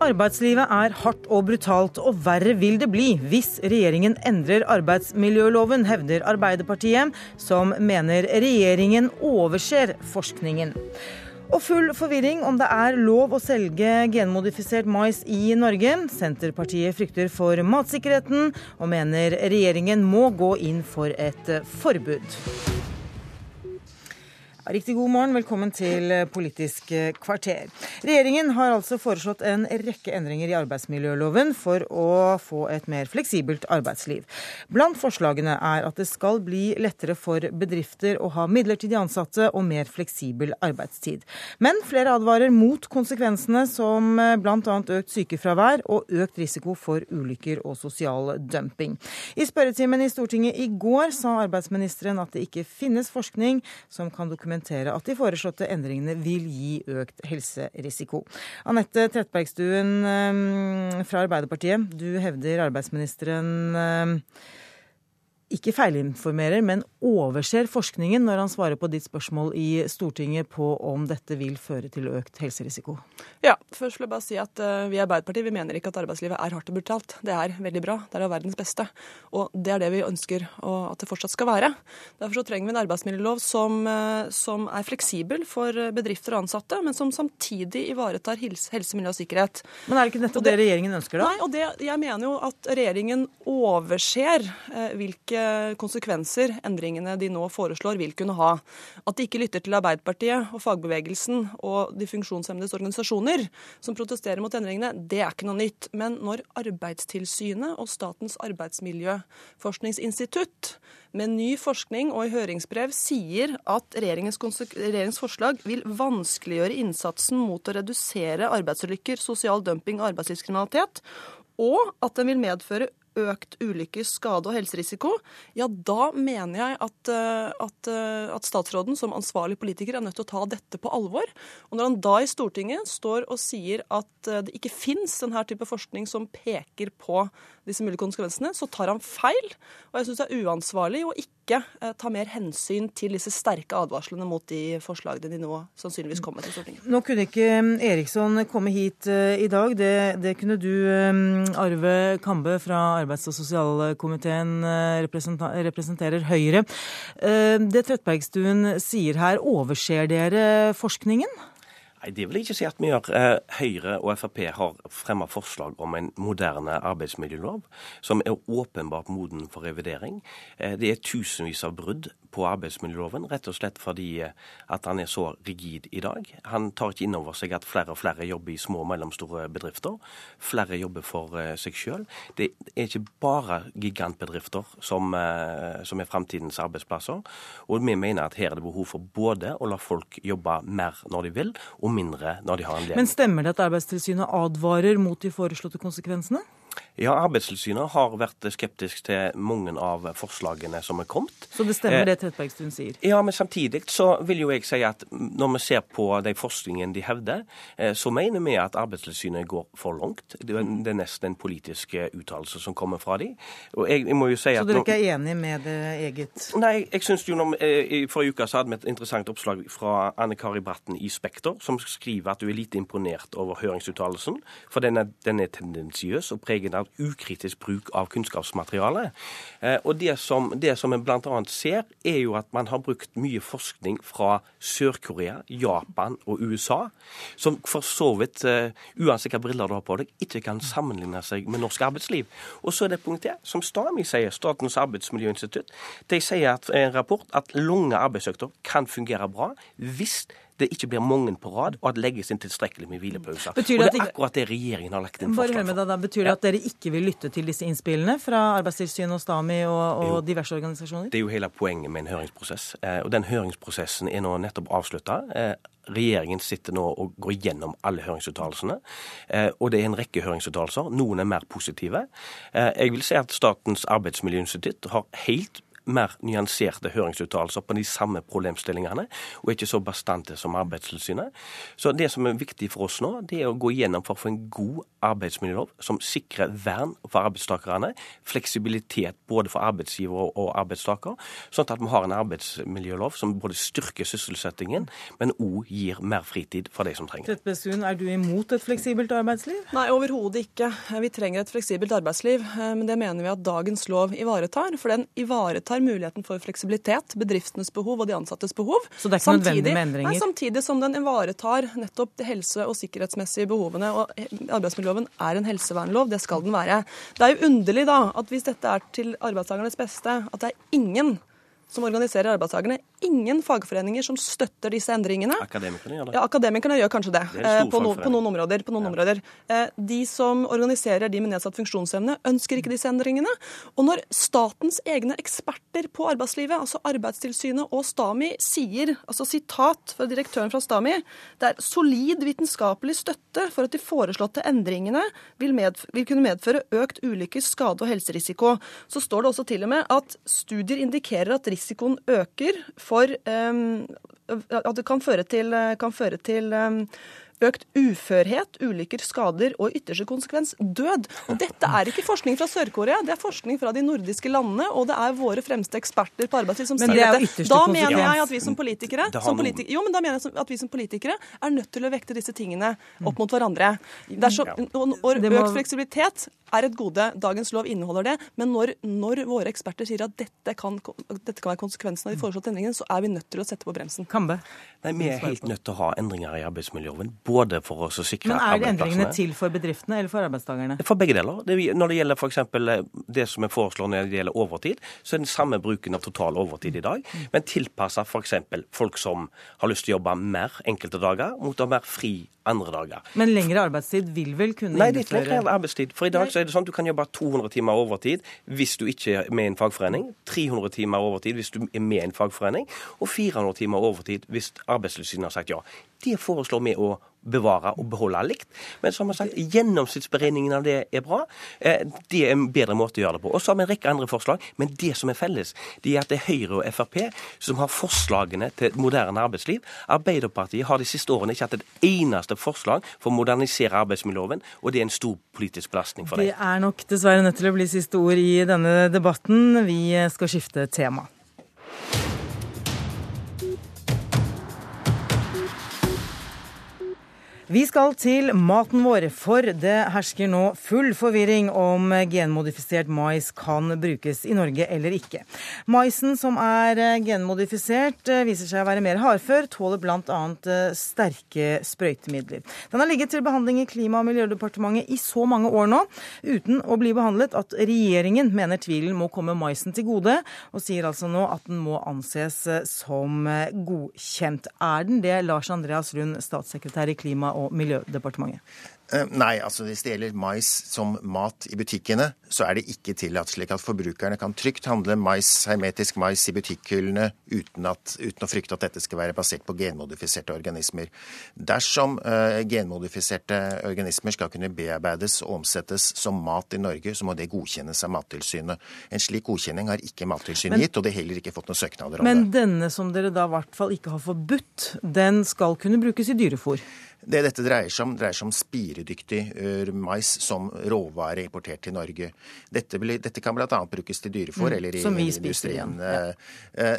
Arbeidslivet er hardt og brutalt, og verre vil det bli hvis regjeringen endrer arbeidsmiljøloven, hevder Arbeiderpartiet, som mener regjeringen overser forskningen. Og full forvirring om det er lov å selge genmodifisert mais i Norge. Senterpartiet frykter for matsikkerheten, og mener regjeringen må gå inn for et forbud. Riktig god morgen, velkommen til Politisk kvarter. Regjeringen har altså foreslått en rekke endringer i arbeidsmiljøloven for å få et mer fleksibelt arbeidsliv. Blant forslagene er at det skal bli lettere for bedrifter å ha midlertidig ansatte og mer fleksibel arbeidstid. Men flere advarer mot konsekvensene som bl.a. økt sykefravær og økt risiko for ulykker og sosial dumping. I spørretimen i Stortinget i går sa arbeidsministeren at det ikke finnes forskning som kan dokumentere dokumentere at de foreslåtte endringene vil gi økt helserisiko. Anette Tretbergstuen eh, fra Arbeiderpartiet, du hevder arbeidsministeren eh, ikke feilinformerer, men overser forskningen når han svarer på ditt spørsmål i Stortinget på om dette vil føre til økt helserisiko? Ja, først vil jeg bare si at uh, vi i Arbeiderpartiet vi mener ikke at arbeidslivet er hardt og brutalt. Det er veldig bra. Det er av verdens beste. Og det er det vi ønsker at det fortsatt skal være. Derfor så trenger vi en arbeidsmiljølov som, uh, som er fleksibel for bedrifter og ansatte, men som samtidig ivaretar helse, helse miljø og sikkerhet. Men er det ikke nettopp det, det, regjeringen ønsker, da? Nei, og det, jeg mener jo at regjeringen overser uh, hvilke konsekvenser endringene de nå foreslår, vil kunne ha. At de ikke lytter til Arbeiderpartiet og fagbevegelsen og de funksjonshemmedes organisasjoner som protesterer mot endringene, det er ikke noe nytt. Men når Arbeidstilsynet og Statens arbeidsmiljøforskningsinstitutt med ny forskning og i høringsbrev sier at regjeringens, regjeringens forslag vil vanskeliggjøre innsatsen mot å redusere arbeidsulykker, sosial dumping og arbeidslivskriminalitet, og at den vil medføre økt ulykke, skade og helserisiko, ja da mener jeg at, eh, at, eh, at, statsråden som ansvarlig politiker er nødt til å ta dette på alvor. Og når han da i Stortinget står og sier at eh, det ikke fins denne type forskning som peker på disse mulige konsekvensene, så tar han feil. Og jeg syns det er uansvarlig å ikke ta mer hensyn til disse sterke advarslene mot de forslagene de nå sannsynligvis kommer til Stortinget. Nå kunne ikke Eriksson komme hit i dag. Det, det kunne du, Arve Kambe fra arbeids- og sosialkomiteen eh, representerer Høyre. Eh, det Trettebergstuen sier her, overser dere forskningen? Nei, Det vil jeg ikke si at vi gjør. Eh, Høyre og Frp har fremma forslag om en moderne arbeidsmiljølov, som er åpenbart moden for revidering. Det er tusenvis av brudd på arbeidsmiljøloven, rett og slett fordi eh, at han er så rigid i dag. Han tar ikke inn over seg at flere og flere jobber i små og mellomstore bedrifter. Flere jobber for eh, seg sjøl. Det er ikke bare gigantbedrifter som, eh, som er framtidens arbeidsplasser. Og vi mener at her er det behov for både å la folk jobbe mer når de vil, og mindre når de har en del. Men stemmer det at Arbeidstilsynet advarer mot de foreslåtte konsekvensene? Ja, Arbeidstilsynet har vært skeptisk til mange av forslagene som er kommet. Så det stemmer det Trettebergstuen sier? Ja, men samtidig så vil jo jeg si at når vi ser på de forskningen de hevder, så mener vi at Arbeidstilsynet går for langt. Det er nesten en politisk uttalelse som kommer fra dem. Jeg, jeg si. Så dere er ikke er enig med det eget? Nei, jeg syns jo når, I forrige uke så hadde vi et interessant oppslag fra Anne Kari Bratten i Spekter, som skriver at du er lite imponert over høringsuttalelsen, for den er, den er tendensiøs og preget av ukritisk bruk av kunnskapsmateriale. Eh, og det som, det som en bl.a. ser, er jo at man har brukt mye forskning fra Sør-Korea, Japan og USA, som for så vidt, eh, uansett hvilke briller du har på deg, ikke kan sammenligne seg med norsk arbeidsliv. Og så er det punktet, som Stami sier, Statens arbeidsmiljøinstitutt, de sier at en rapport at lange arbeidsøkter kan fungere bra hvis det ikke blir mange på rad, og at det legges inn tilstrekkelig med hvilepauser. Og Det er akkurat det regjeringen har lagt inn forslag for. Da, betyr det at dere ikke vil lytte til disse innspillene fra Arbeidstilsynet og STAMI og, og diverse organisasjoner? Det er jo hele poenget med en høringsprosess. Eh, og den høringsprosessen er nå nettopp avslutta. Eh, regjeringen sitter nå og går gjennom alle høringsuttalelsene. Eh, og det er en rekke høringsuttalelser. Noen er mer positive. Jeg vil si at Statens arbeidsmiljøinstitutt har helt mer nyanserte høringsuttalelser på de samme problemstillingene, og ikke så bastante som Arbeidstilsynet. Så det som er viktig for oss nå, det er å gå igjennom for å få en god arbeidsmiljølov som sikrer vern for arbeidstakerne, fleksibilitet både for arbeidsgiver og arbeidstaker, sånn at vi har en arbeidsmiljølov som både styrker sysselsettingen, men òg gir mer fritid for de som trenger det. Er du imot et fleksibelt arbeidsliv? Nei, overhodet ikke. Vi trenger et fleksibelt arbeidsliv, eh, men det mener vi at dagens lov ivaretar. For den ivaretar ivaretar muligheten for fleksibilitet, bedriftenes behov og de ansattes behov. Så det er ikke samtidig, nødvendig med endringer? Nei, samtidig som den ivaretar nettopp de helse- og sikkerhetsmessige behovene. Og arbeidsmiljøloven er en helsevernlov, det skal den være. Det er jo underlig da at hvis dette er til arbeidstakernes beste, at det er ingen som organiserer arbeidstakerne. Ingen fagforeninger som støtter disse endringene. Akademikerne gjør det. Ja, akademikerne gjør kanskje det, det eh, på, no, på, noen områder. På noen ja. områder. Eh, de som organiserer de med nedsatt funksjonsevne, ønsker ikke disse endringene. Og når statens egne eksperter på arbeidslivet, altså Arbeidstilsynet og Stami, sier, altså sitat fra direktøren fra Stami, det er solid vitenskapelig støtte for at de foreslåtte endringene vil, med, vil kunne medføre økt ulykkes, skade og helserisiko, så står det også til og med at studier indikerer at risiko risikoen øker for um, at det kan føre til, kan føre til um, økt uførhet, ulykker, skader og ytterste konsekvens død. Og dette er ikke forskning fra Sør-Korea, det er forskning fra de nordiske landene, og det er våre fremste eksperter på arbeidsliv som sier dette. Da mener jeg at vi som politikere, som politikere jo, men da mener jeg at vi som politikere er nødt til å vekte disse tingene opp mot hverandre. Så, og, og økt fleksibilitet er et gode. Dagens lov inneholder det. Men når, når våre eksperter sier at dette kan, dette kan være konsekvensen av de foreslåtte endringene, så er vi nødt til å sette på bremsen. Kambe? Nei, Vi er helt nødt til å ha endringer i arbeidsmiljøloven. Både for å sikre Men er endringene til for bedriftene eller for arbeidstakerne? For begge deler. Det, når det gjelder f.eks. Eh, det som er foreslår når det gjelder overtid, så er den samme bruken av total overtid i dag, men tilpassa f.eks. folk som har lyst til å jobbe mer enkelte dager, mot å være fri andre dager. Men lengre arbeidstid vil vel kunne Nei, det er ikke lengre arbeidstid. For i dag så er det sånn at du kan jobbe 200 timer overtid hvis du ikke er med i en fagforening, 300 timer overtid hvis du er med i en fagforening, og 400 timer overtid hvis Arbeidstilsynet har sagt ja. Det foreslår vi å bevare og beholde likt. Men som har sagt, gjennomsnittsberegningen av det er bra. Eh, det er en bedre måte å gjøre det på. Og så har vi en rekke andre forslag. Men det som er felles, det er at det er Høyre og Frp som har forslagene til et moderne arbeidsliv. Arbeiderpartiet har de siste årene ikke hatt et eneste forslag for å modernisere arbeidsmiljøloven, og det er en stor politisk belastning for dem. Det er nok dessverre nødt til å bli siste ord i denne debatten. Vi skal skifte tema. Vi skal til maten vår, for det hersker nå full forvirring om genmodifisert mais kan brukes i Norge eller ikke. Maisen som er genmodifisert viser seg å være mer hardfør, tåler bl.a. sterke sprøytemidler. Den har ligget til behandling i Klima- og miljødepartementet i så mange år nå, uten å bli behandlet at regjeringen mener tvilen må komme maisen til gode, og sier altså nå at den må anses som godkjent. Er den det, Lars Andreas Lund, statssekretær i Klima- og og miljødepartementet? Eh, nei, altså hvis det gjelder mais som mat i butikkene, så er det ikke tillatt, slik at forbrukerne kan trygt handle mais, hermetisk mais i butikkhyllene uten, at, uten, å frykte at dette skal være basert på genmodifiserte organismer. Dersom uh, genmodifiserte organismer skal kunne bearbeides og omsettes som mat i Norge, så må det godkjennes av Mattilsynet. En slik godkjenning har ikke Mattilsynet gitt, og det har heller ikke fått noen søknader om men det. Men denne som dere da i hvert fall ikke har forbudt, den skal kunne brukes i dyrefôr? Det dette dreier seg om, dreier seg om spiredyktig mais som råvare importert til Norge. Dette, blir, dette kan bl.a. brukes til dyrefòr mm, eller i, industrien. Ja.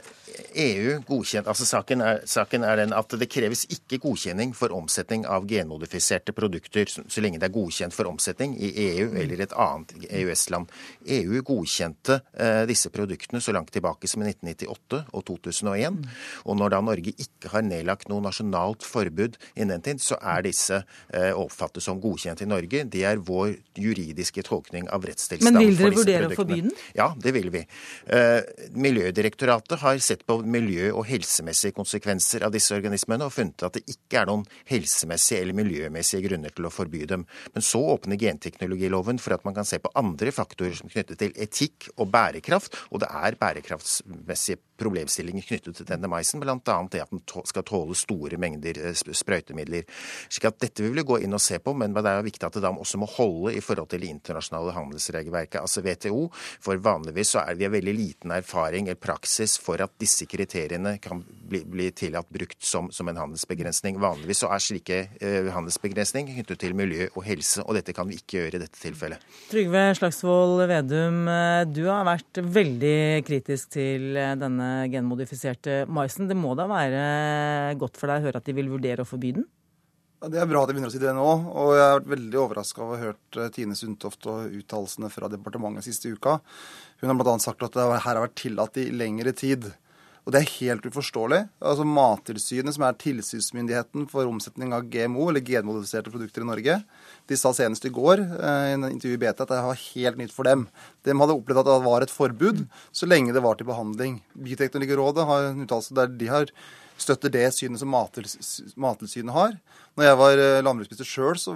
EU godkjent, altså saken er, saken er, den at det kreves ikke godkjenning for omsetning av genmodifiserte produkter så, så lenge det er godkjent for omsetning i EU mm. eller et annet EØS-land. EU godkjente eh, disse produktene så langt tilbake som i 1998 og 2001. Mm. Og når da Norge ikke har nedlagt noe nasjonalt forbud innen den tid, så er disse eh, oppfattet som godkjent i Norge. Det er vår juridiske tolkning av rettstilstanden for disse produktene. Men vil dere vurdere å forby den? Ja, det vil vi. Eh, Miljødirektoratet har sett på miljø- og helsemessige konsekvenser av disse organismene og funnet at det ikke er noen helsemessige eller miljømessige grunner til å forby dem. Men så åpner genteknologiloven for at man kan se på andre faktorer som knyttet til etikk og bærekraft, og det er bærekraftsmessige problemstillinger knyttet til denne maisen, bl.a. det at den skal tåle store mengder eh, sprøytemidler. Slik at Dette vil vi gå inn og se på, men det er jo viktig at det da også må holde i forhold til det internasjonale handelsregelverket, altså WTO. For vanligvis så er vi veldig liten erfaring eller praksis for at disse kriteriene kan bli, bli tillatt brukt som, som, en handelsbegrensning. Vanligvis så er slike eh, handelsbegrensning knyttet til miljø og helse, og dette kan vi ikke gjøre i dette tilfellet. Trygve Slagsvold Vedum, eh, du har vært veldig kritisk til eh, genmodifiserte maisen. Det må da være godt for deg å høre at de vil vurdere å forby den? Ja, det er bra at de begynner å si det nå. Og jeg har vært veldig overraska over å ha hørt eh, Tine Sundtoft og uttalelsene fra departementet siste uka. Hun har bl.a. sagt at det her har vært tillatt i lengre tid. Og det er helt uforståelig. Altså Mattilsynet, som er tilsynsmyndigheten for omsetning av GMO, eller genmodifiserte produkter i Norge, de sa senest i går eh, i en intervju i BT at det var helt nytt for dem. De hadde opplevd at det var et forbud så lenge det var til behandling. Bioteknologirådet har en uttalelse der de har støtter det synet som Mattilsynet har. Når jeg var eh, landbruksminister sjøl, så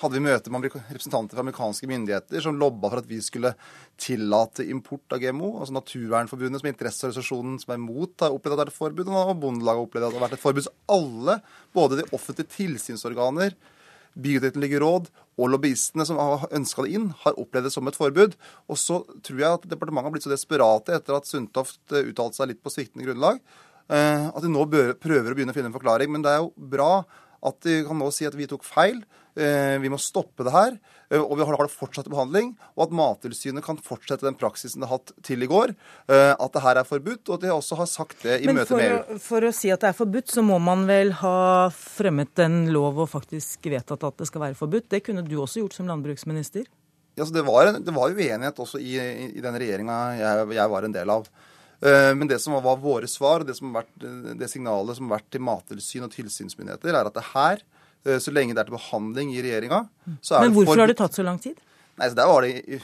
hadde vi møte med representanter fra amerikanske myndigheter som lobba for at vi skulle tillate import av GMO. Altså Naturvernforbundet, som er interesseorganisasjonen som er imot, har opplevd at det er et forbud. Og Bondelaget har opplevd at det har vært et forbud. Så alle, både de offentlige tilsynsorganer, Bioteknologiråd og lobbyistene som har ønska det inn, har opplevd det som et forbud. Og så tror jeg at departementet har blitt så desperate etter at Sundtoft eh, uttalte seg litt på sviktende grunnlag, eh, at de nå prøver å begynne å finne en forklaring. Men det er jo bra at de kan nå si at vi tok feil. Eh, vi må stoppe det her. Eh, og vi har det fortsatt behandling. Og at Mattilsynet kan fortsette den praksisen de har hatt til i går. Eh, at det her er forbudt, og at de også har sagt det i møte med EU. Men for å si at det er forbudt, så må man vel ha fremmet en lov og faktisk vedtatt at det skal være forbudt. Det kunne du også gjort som landbruksminister? Ja, det, var, det var uenighet også i, i den regjeringa jeg, jeg var en del av. Eh, men det som var våre svar, det, som har vært, det signalet som har vært til Mattilsyn og tilsynsmyndigheter, er at det her, eh, så lenge det er til behandling i regjeringa er Men hvorfor for... har det tatt så lang tid? Nei, så Der var det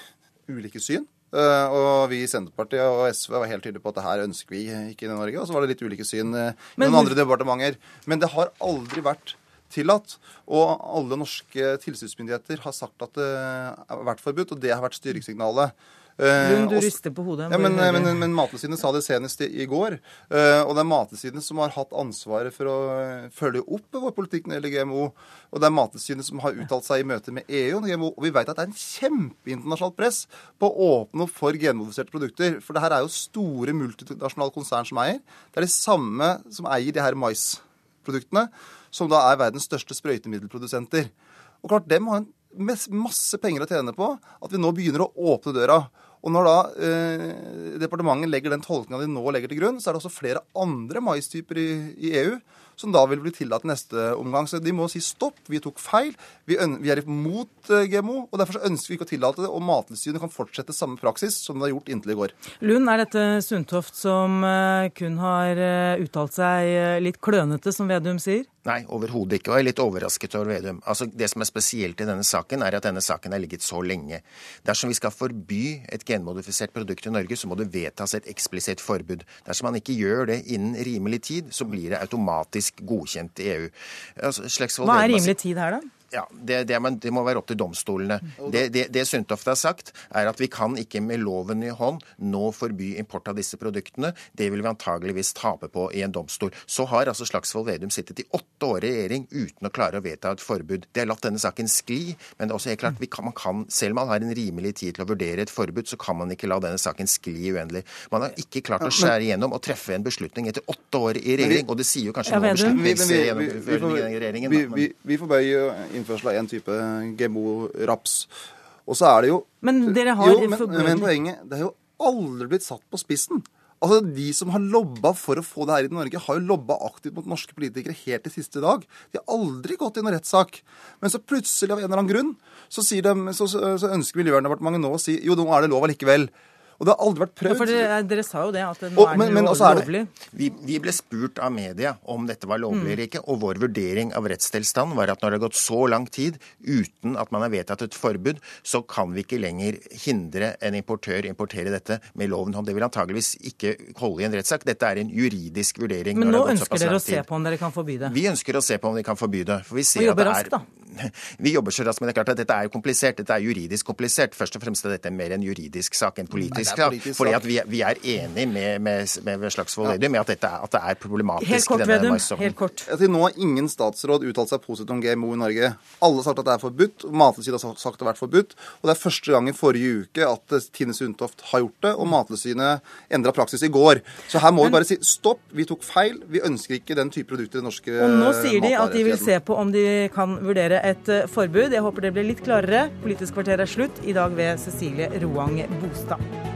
ulike syn. Eh, og vi i Senterpartiet og SV var helt tydelige på at det her ønsker vi ikke i Norge. Og så var det litt ulike syn i noen hvor... andre departementer. Men det har aldri vært tillatt. Og alle norske tilsynsmyndigheter har sagt at det har vært forbudt, og det har vært styringssignalet. Eh, Lund, du rister på hodet. Ja, men, men, men, Mattilsynet sa det senest i, i går. Uh, og det er Mattilsynet som har hatt ansvaret for å uh, følge opp vår politikk når det gjelder GMO. Og det er Mattilsynet som har uttalt seg i møte med EU om GMO. Og vi vet at det er en kjempeinternasjonalt press på å åpne opp for genmodifiserte produkter. For det her er jo store multinasjonale konsern som eier. Det er de samme som eier de her maisproduktene, som da er verdens største sprøytemiddelprodusenter. Og klart, dem har en masse penger å tjene på at vi nå begynner å åpne døra. Og når da eh, departementet legger den tolkninga de nå legger til grunn, så er det også flere andre maistyper i, i EU som da vil bli tillatt i neste omgang. Så de må si stopp, vi tok feil, vi, vi er imot eh, GMO, og derfor så ønsker vi ikke å tillate det. Og Mattilsynet kan fortsette samme praksis som det har gjort inntil i går. Lund, er dette Sundtoft som eh, kun har eh, uttalt seg litt klønete, som Vedum sier? Nei, overhodet ikke. Og jeg er litt overrasket over Vedum. Altså, Det som er spesielt i denne saken, er at denne saken har ligget så lenge. Dersom vi skal forby et genmodifisert produkt i Norge, så må det vedtas et eksplisitt forbud. Dersom man ikke gjør det innen rimelig tid, så blir det automatisk godkjent i EU. Altså, Hva er rimelig tid her, da? Ja, det, det, men det må være opp til domstolene. Det, det, det Sundtoft har sagt, er at vi kan ikke med loven i hånd nå forby import av disse produktene. Det vil vi antageligvis tape på i en domstol. Så har altså Slagsvold Vedum sittet i åtte år i regjering uten å klare å vedta et forbud. Det har latt denne saken skli, men det er også helt klart, kan, man kan, selv om man har en rimelig tid til å vurdere et forbud, så kan man ikke la denne saken skli uendelig. Man har ikke klart å skjære igjennom og treffe en beslutning etter åtte år i regjering, og det sier jo kanskje noe om beslutningsgjennomføringen i den regjeringen. Vi, vi, vi får bøye innførsel av én type GMO-raps. Og så er det jo Men dere har jo, men, men poenget, det er jo aldri blitt satt på spissen. Altså, De som har lobba for å få det her i Norge, har jo lobba aktivt mot norske politikere helt til siste dag. De har aldri gått i noen rettssak. Men så plutselig, av en eller annen grunn, så, de, så, så ønsker Miljøverndepartementet nå å si jo, nå er det lov allikevel. Og det har aldri vært prøvd. Ja, for dere, dere sa jo det, at nå og, men, er det jo lovlig. Vi, vi, ble spurt av media om dette var lovlig eller mm. ikke, og vår vurdering av rettstilstanden var at når det har gått så lang tid uten at man har vedtatt et forbud, så kan vi ikke lenger hindre en importør importere dette med loven hånd. Det vil antageligvis ikke holde i en rettssak. Dette er en juridisk vurdering. Men nå ønsker dere å se på om dere kan forby det? Vi ønsker å se på om vi kan forby det. For vi ser og jobbe raskt, da. Vi jobber så raskt, men det er klart at dette er komplisert. Dette er juridisk komplisert. Først og fremst er dette mer en juridisk sak enn politisk sak. Fordi at vi, vi er enig med, med, med Slagsvold Vedum i at, dette er, at det er problematisk. Helt kort, Vedum. Helt kort. Til nå har ingen statsråd uttalt seg positivt om GMO i Norge. Alle har sagt at det er forbudt. Mattilsynet har sagt at det har vært forbudt. Og det er første gang i forrige uke at Tine Sundtoft har gjort det, og Mattilsynet endra praksis i går. Så her må vi bare si stopp, vi tok feil. Vi ønsker ikke den type produkter i norske Og nå sier de at de vil se på om de kan vurdere et eh, forbud. Jeg håper det blir litt klarere. Politisk kvarter er slutt, i dag ved Cecilie Roang Bostad.